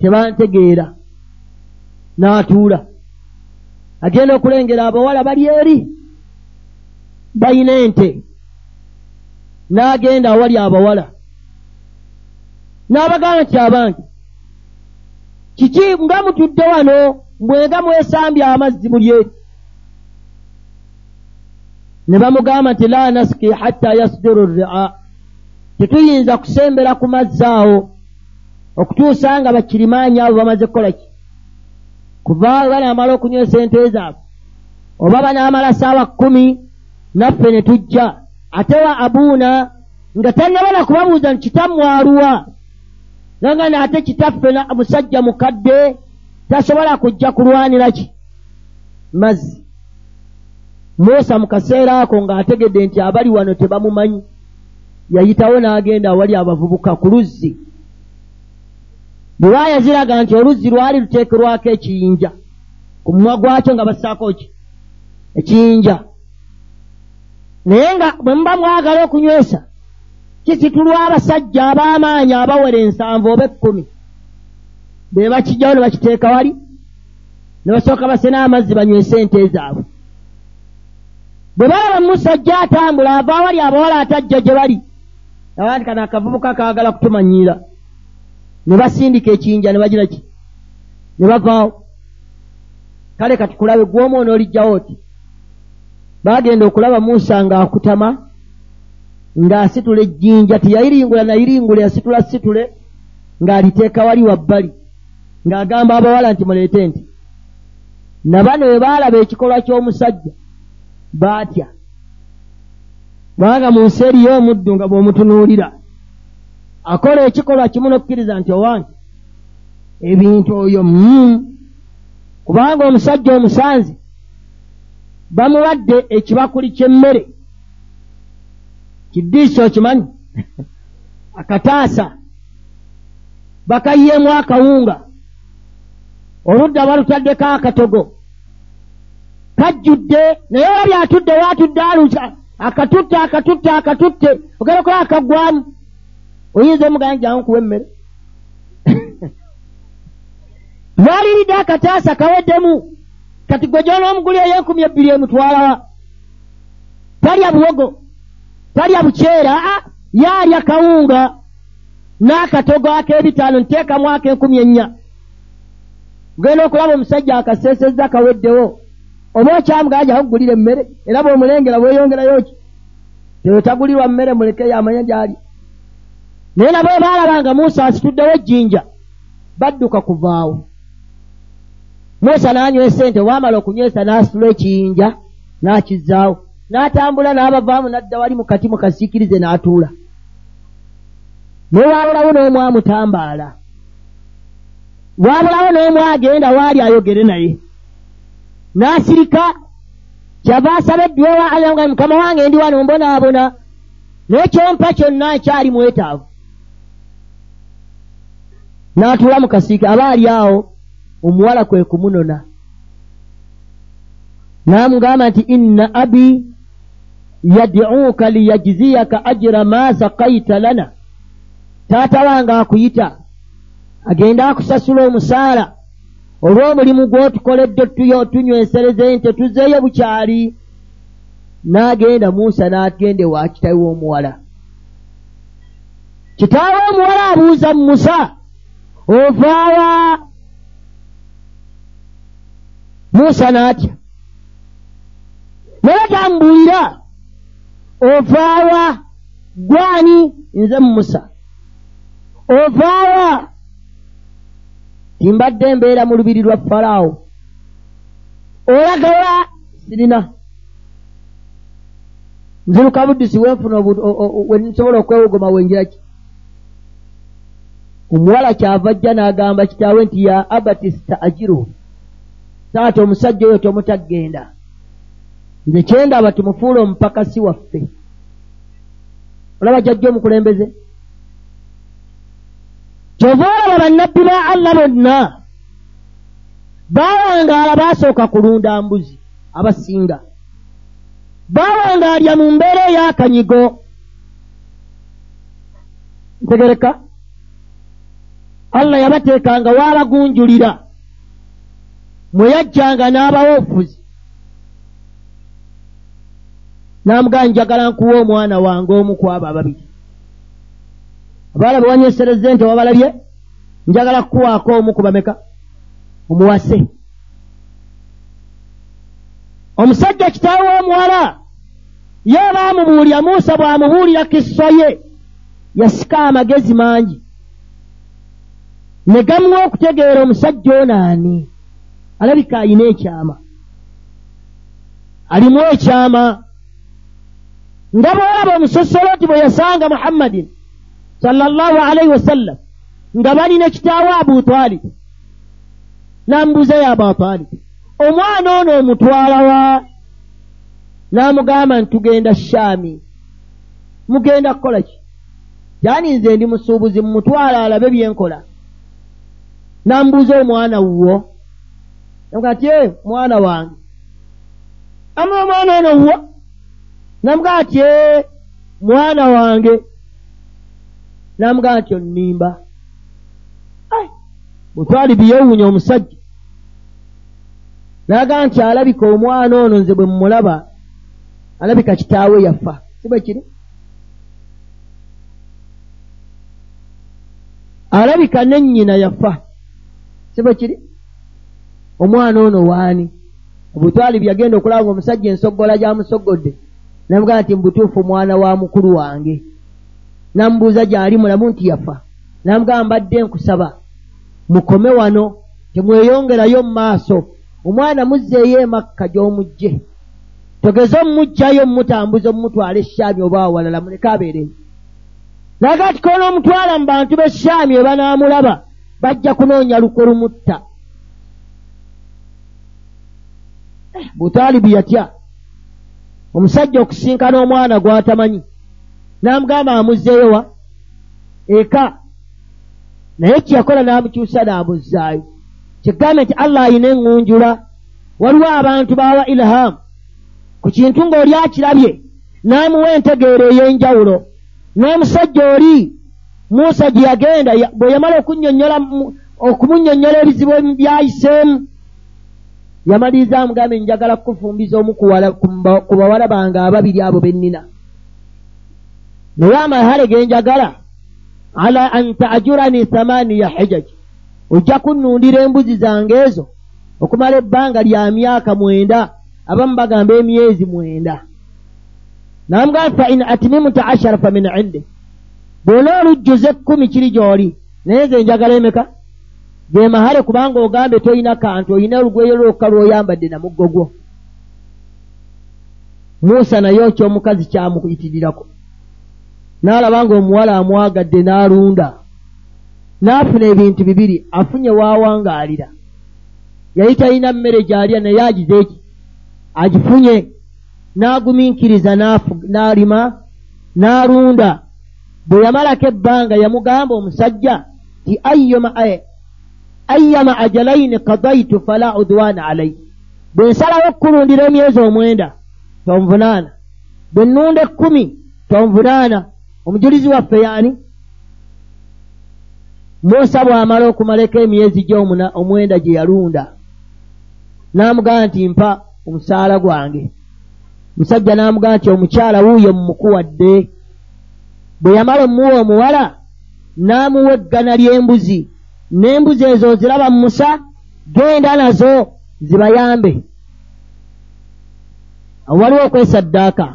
tebantegeera n'atuula agenda okulengera abawala bali eri. Bayina ente. N'agenda awali abawala. N'abagamba nti abange kiki nga mutudde wano? Mbwenga mwesambye amazzi muli eri ne bamugamba nti la nasiki hatta yasdiru ria tetuyinza kusembera ku mazzi awo okutuusa nga bakirimaanyi abo bamaze kukola ki kuva banaamala okunywesa ente zaabwe oba banaamala saawa kkumi naffe ne tujja. Ate wa abuuna nga tannabala kubabuuza nti kitammwe aluwa? Nanga naate kitaffe musajja mukadde tasobola kujja kulwanira ki? Mazzi. Musa mu kaseera ako ng'ategedde nti abali wano tebamumanyi. Yayitawo n'agenda awali abavubuka ku luzzi riwaaya ziraga nti oluzzi lwali luteekerwako ekiyinja ku mumwa gwakyo nga bassaako ki? Ekiyinja. Naye nga bwe muba mwagala okunywesa kisitulwa abasajja ab'amaanyi abawera ensanvu oba ekkumi. Be bakijjawo ne bakiteeka wali ne basooka basena amazzi banywese ente zaabwe. Bwe balaba musajja atambula ava awali abawala atajja gye bali. Abandi kano akavubuka kaagala kutumanyiira ne basindika ekiyinja ne bagira ki? Ne bavaawo. Kale katukulabe gw'omu onoolijjawo oti? Baagenda okulaba musa ng'akutama ng'asitula ejjinja teyayiringula nayiringula yasitula situle ng'aliteeka wali wabbali ng'agamba abawala nti muleete nti. Nabano bwe baalaba ekikolwa ky'omusajja baatya. Kubanga mu nsi eriyo omuddu nga bw'omutunuulira akola ekikolwa kimu n'okukkiriza nti owange ebintu oyo mm. kubanga omusajja omusanzi bamuwadde ekibakuli ky'emmere kiddiisi okimanyi akataasa bakayyemu akawunga oludda balutaddeko akatogo kajjudde naye olabye atudde waatudde alusa akatutte akatutte akatutte ogerekola akaggwamu oyinza omugana jangu kuwa emmere? Lwaliridde akataasa kaweddemu kati gwe gy'onoomuguli ey'enkumi ebbiri emutwalawa talya buwogo talya bukyera a yaalya kawunga n'akatogo ak'ebitaano nteekamu ak'enkumi ennya. Genda okulaba omusajja akaseesezza kaweddewo oba okyamugana jakugulira emmere era bw'omulengera bweyongerayo ki? Teotagulirwa mmere muleke yamanya gyali naye nabo baalabanga musa asituddewo ejjinja badduka kuvaawo. Musa n'anywa esente waamala okunywesa n'asitula ekiyinja n'akizaawo. N'atambula n'abavaamu n'adda wali mu kati mu kasiikirize n'atuula. Naye waabulawo n'omu amutambaala waabulawo n'omu agenda waali ayogere naye. N'asirika kyava asaba ayanga mukama wange ndi wano mbonaabona. Naye kyompa kyonna nkyali mwetaavu n'atuula mu kasiike aba ali awo omuwala kwe kumunona. N'amugamba nti inna abi yadiuka liyajziyaka ajira ma sakaita lana. Taata wange akuyita agenda akusasula omusaala olw'omulimu gw'otukoledde tuyo tunywesereze nti tuzzeeyo bukyali. N'agenda musa n'agende wa kitawe w'omuwala. Kitaawe omuwala abuuza musa ovaawa musa n'atya? Naye tambuulira ovaawa gwani nze musa? Ovaawa timbadde embeera mu lubiri lwa falaawo. Olagawa sirina. Nziruka buddusi wenfuna wensobola okwewogoma wenjiraki omuwala kyava ajja n'agamba kitaawe nti ya abati staajiru. Saati omusajja oyo tomutagenda nze kyendaba tumufuula omupakasi waffe. Olaba jajja omukulembeze? Kyova olaba bannabbi ba allah bonna baawangaala baasooka kulunda mbuzi abasinga. Baawangaalya mu mbeera ey'akanyigo ntegereka allah yabateekanga waabagunjulira mwe yajjanga n'abawa ofuzi n'amugaa njagala nkuwa omwana wange omu ku abo ababiri. Abaala be wanyesereze nti wabalabye njagala kukuwaako omu ku bameka omuwase. Omusajja kitaawe w'omuwala ye baamubuulira muusa bw'amubuulira kisso ye yasika amagezi mangi ne gamuwa okutegeera omusajja ono ani alabika ayina ekyama. Alimu ekyama. Nga bwolaba omusosoloti bwe yasanga muhammadin sallallahu alaihi wasallam nga balina kitaawe abutwalibu n'amubuuza yo abatwalibu omwana ono omutwalawa n'amugamba nti tugenda shaami. Mugenda kukola ki? Yani nze ndi musuubuzi mumutwala alabe byenkola n'amubuuza omwana wuwo. Namugaa ti e mwana wange. Ama omwana ono wuwo. Namugaa ti e mwana wange. Namugaa nti onnimba. Butwali biyewuunya omusajja. Nagaa nti alabika omwana ono nze bwe mmulaba alabika kitaawe yafa. Si bwe kiri? Alabika nennyina yafa si bwe kiri? Omwana ono waani? Obutwali byagenda okulaba omusajja ensoggola gyamusogodde namugaa nti mubutuufu mwana wa mukulu wange. Namubuuza gyali mulamu nti yafa. Namugamba mbadde nkusaba mukome wano temweyongerayo mu maaso. Omwana muzzeeyo emakka gy'omugje togeze omumuggyayo omumutambuza omumutwala eshaami oba awalala muleke abeereyo naga ti koona omutwala mu bantu b'eshaami we banaamulaba bajja kunoonya luko lumutta butaalibu yatya. Omusajja okusinkana omwana gw'atamanyi. N'amugamba amuzzeeyo wa? Eka. Naye kyeyakola n'amukyusa n'amuzzaayo. Kyegambe nti allah ayina eŋŋunjula waliwo abantu baawa ilhamu ku kintu ng'oli akirabye n'amuwa entegeero ey'enjawulo. N'omusajja oli muusa gye yagenda bwe yamala okunnyonnyola okumunnyonnyola ebizibu byayiseemu yamaliriza amugambe njagala kukufumbiza omu ku bawala bange ababiri abo bennina naye amahale ge njagala? Ala an taajurani thamaniya hijaji ojja kunnundira embuzi zange ezo okumala ebbanga lya myaka mwenda abamu bagamba emyezi mwenda. Namugamba fa in atmimta ashara fa min indi bwona olujjuza ekkumi kiri gy'oli naye nze njagala emeka? Ge mahale kubanga ogambe tolina kantu olina olugweyo lwokka lw'oyambadde namuggo gwo. Musa naye okyomukazi kyamuyitirirako n'alaba nga omuwala amwagadde n'alunda. N'afuna ebintu bibiri afunye waawangaalira yali talina mmere gy'alya naye agize eki agifunye. N'agumiikiriza n'alima n'alunda bwe yamalako ebbanga yamugamba omusajja ti ayyama ajalaini kadaitu fala udwana alai bwe nsalawo okkulundira emyezi omwenda tonvunaana. Bwe nnunda ekkumi tonvunaana. Omujulizi waffe yaani? Musa bw'amala okumalako emyezi gy'omuna omwenda gye yalunda n'amugamba nti mpa omusaala gwange. Musajja n'amugamba nti omukyala wuuyo mumukuwadde bwe yamala omuwa omuwala n'amuwa eggana ly'embuzi n'embuzi ezo ziraba mu musa genda nazo zibayambe. Waliwo okwesaddaaka.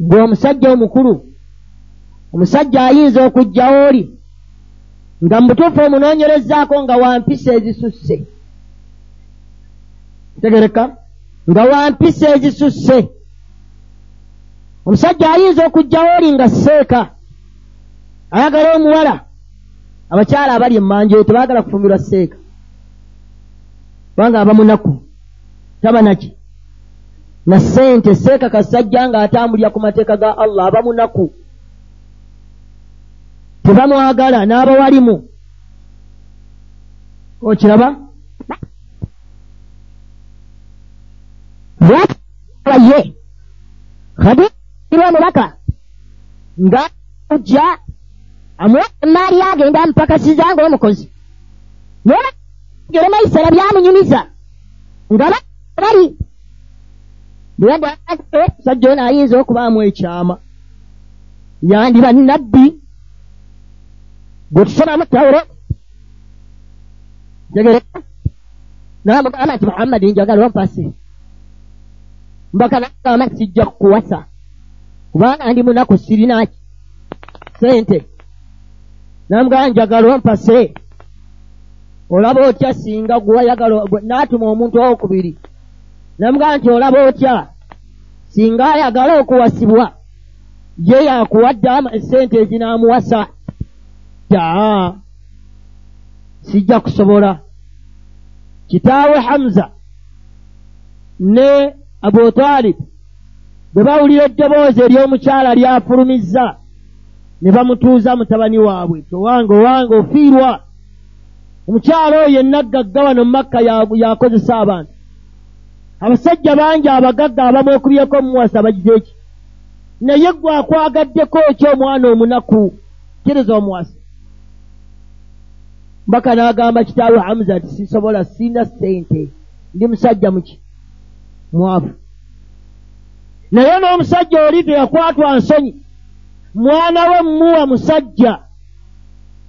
Ng'omusajja omukulu omusajja ayinza okugjawo oli nga mubutuufu omunoonyerezaako nga wampisa ezisusse. Tegereka. Nga wampisa ezisusse omusajja ayinza okugjawo oli nga seeka. Ayagala omuwala. Abakyala abali emmanja eyo tebaagala kufumbirwa seeka. Kubanga aba munaku taba naki na ssente seeka kasajja ng'atambulira ku mateeka ga allah aba munaku. Tebamwagala n'abawalimu okiraba? Ye? Khadira omubaka nga ujja amuwa emaali agenda amupakasiza ng'omukozi jeremaisera byamunyumiza. Nga bali. Musajja ono ayinza okubaamu ekyama. Yandiba nabbi gwe tusomamu tawuro tegere namugamba nti muhammadi njagala ompase. Mbaka nagamba sijja kukuwasa kubanga ndi munaku sirinaki sente namugamba njagala ompase. Olaba otya singa gwayagala naatuma omuntu owokubiri. Namugamba nti olaba otya? Singa ayagala okuwasibwa ye yakuwadde esente ezinamuwasa taa sijja kusobola. Kitaawe hamza ne abutalibu bwe bawulira eddoboozi ery'omukyala lyafulumizza ne bamutuuza mutabani waabwe towange owange ofiirwa. Omukyala oyo yennaggagga wano mumakka yakozesa abantu. Abasajja bangi abagagga abamu okubyeko mumuwasa bagize eki naye gwe akwagaddeko ky omwana omunaku? Kereza omuwasa. Mbaka n'agamba kitaawe hamuza nti sisobola sina sente ndi musajja muki mwavu naye n'omusajja oli teyakwatwa nsonyi mwana we mmuwa musajja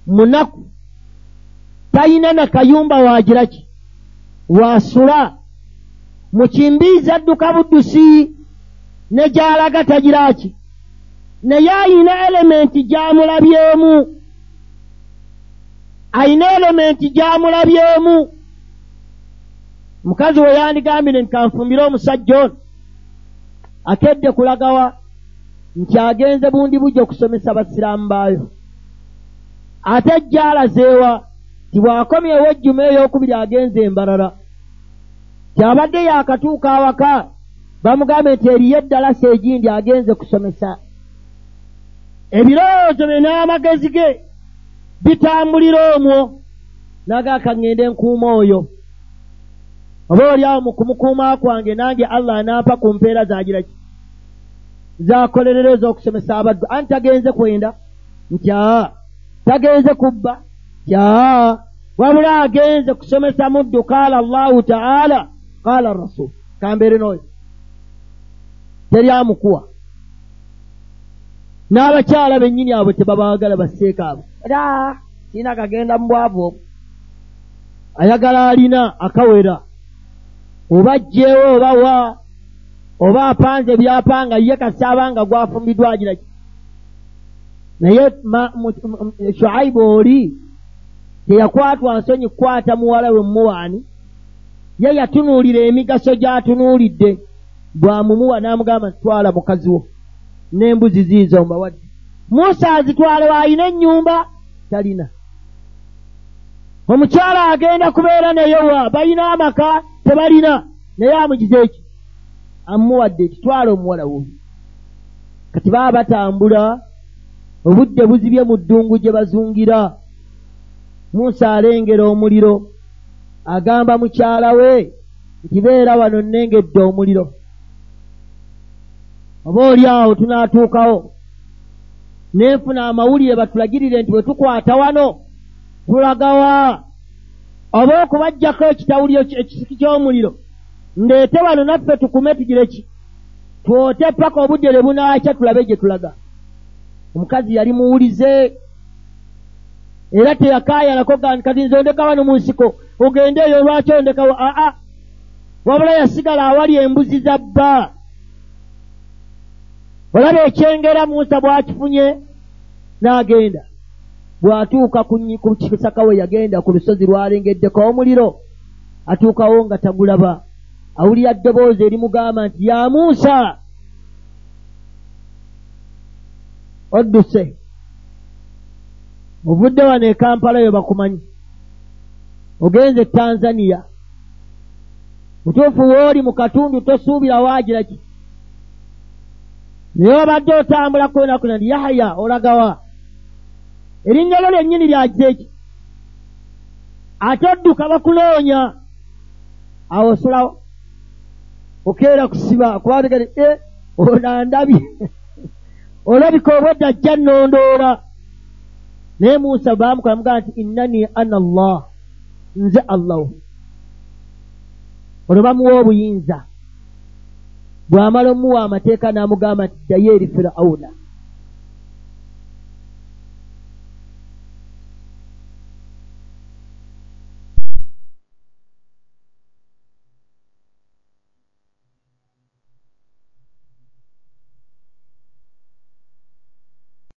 munaku talina na kayumba wagira ki? Wasula mukimbiiza adduka buddusi ne gy'alaga tagira ki? Naye ayina elementi gy'amulabyemu. Ayina elementi gy'amulabyemu. Mukazi we yandigambire nti kanfumbire omusajja ono akedde kulagawa nti agenze bundi bujja okusomesa basiraamu baayo. Ate jja alazeewa ti bw'akomyewo ejjuma ey'okubiri agenze embalala kyabadde yaakatuuka awaka bamugambe nti eriyo eddalasa egindi agenze kusomesa. Ebirowoozo bye n'amagezi ge bitambulira omwo nagaaka ŋŋende nkuuma oyo oba oli awo mu kumukuuma kwange nange allah anampa ku mpeera zagira ki? Zakolerero ez'okusomesa abaddu. Anti tagenze kwenda? Nti aa tagenze kubba? Nti aa wabula agenze kusomesa muddu qaala allahu taala qaala rasul. Kambeere n'oyo. Teryamukuwa n'abakyala bennyini abo tebabaagala basseeko abo. Era siina kagenda mu bwavu obwo. Ayagala alina akawera oba jjeewo oba wa oba apanze byapanga ye kasaabanga gwafumbiddwa agira ki? Naye shuaibu oli teyakwatwa nsonyi kukwata muwala we mumuwaani ye yatunuulira emigaso gy'atunuulidde bwamumuwa n'amugamba ntitwala mukazi wo n'embuzi ziizo mbawadde. Musa azitwale waalina ennyumba talina. Omukyala agenda kubeera naye wa balina amaka tebalina naye amugize eki amuwadde ekitwala omuwala wuuyo. Kati baba batambula obudde buzibye mu ddungu gye bazungira. Musa alengera omuliro agamba mukyala we nti beera wano nnengedde omuliro. Oba oli awo tunaatuukawo nenfuna amawulire batulagirire nti bwe tukwata wano tulagawa oba okubajjako ekitawuliro ekisiki ky'omuliro ndeete wano naffe tukume tugire ki? Twote paka obudde lwe bunaakya tulabe gye tulaga. Omukazi yali muwulize era teyakaayanako kati nze ondeka wano mu nsiko ogende eyo lwaki ondekawo aa wabula yasigala awali embuzi za bba. Olaba ekyengera musa bw'akifunye n'agenda bw'atuuka ku kisaka we yagenda ku lusozi lwalengeddeko omuliro atuukawo nga tagulaba. Awulira ddoboozi erimugamba nti ya muusa odduse. Ovudde wano e kampala yo bakumanyi. Ogenze e tanzaniya mutuufu wooli mu katundu tosuubira waagira ki? Naye obadde otambula kwenakuna ndi yahaya olagawa erinnya lyo lyennyini lyagize eki ate odduka bakunoonya awo osulawo okeera kusiba kubategere e onandabye olabika obwedda ajja nnondoola. Naye musa baamukola mugamba nti innani ana allah nze allahu. Olwo bamuwa obuyinza. Bw'amala omuwa amateeka n'amugamba nti ddayo eri firawuna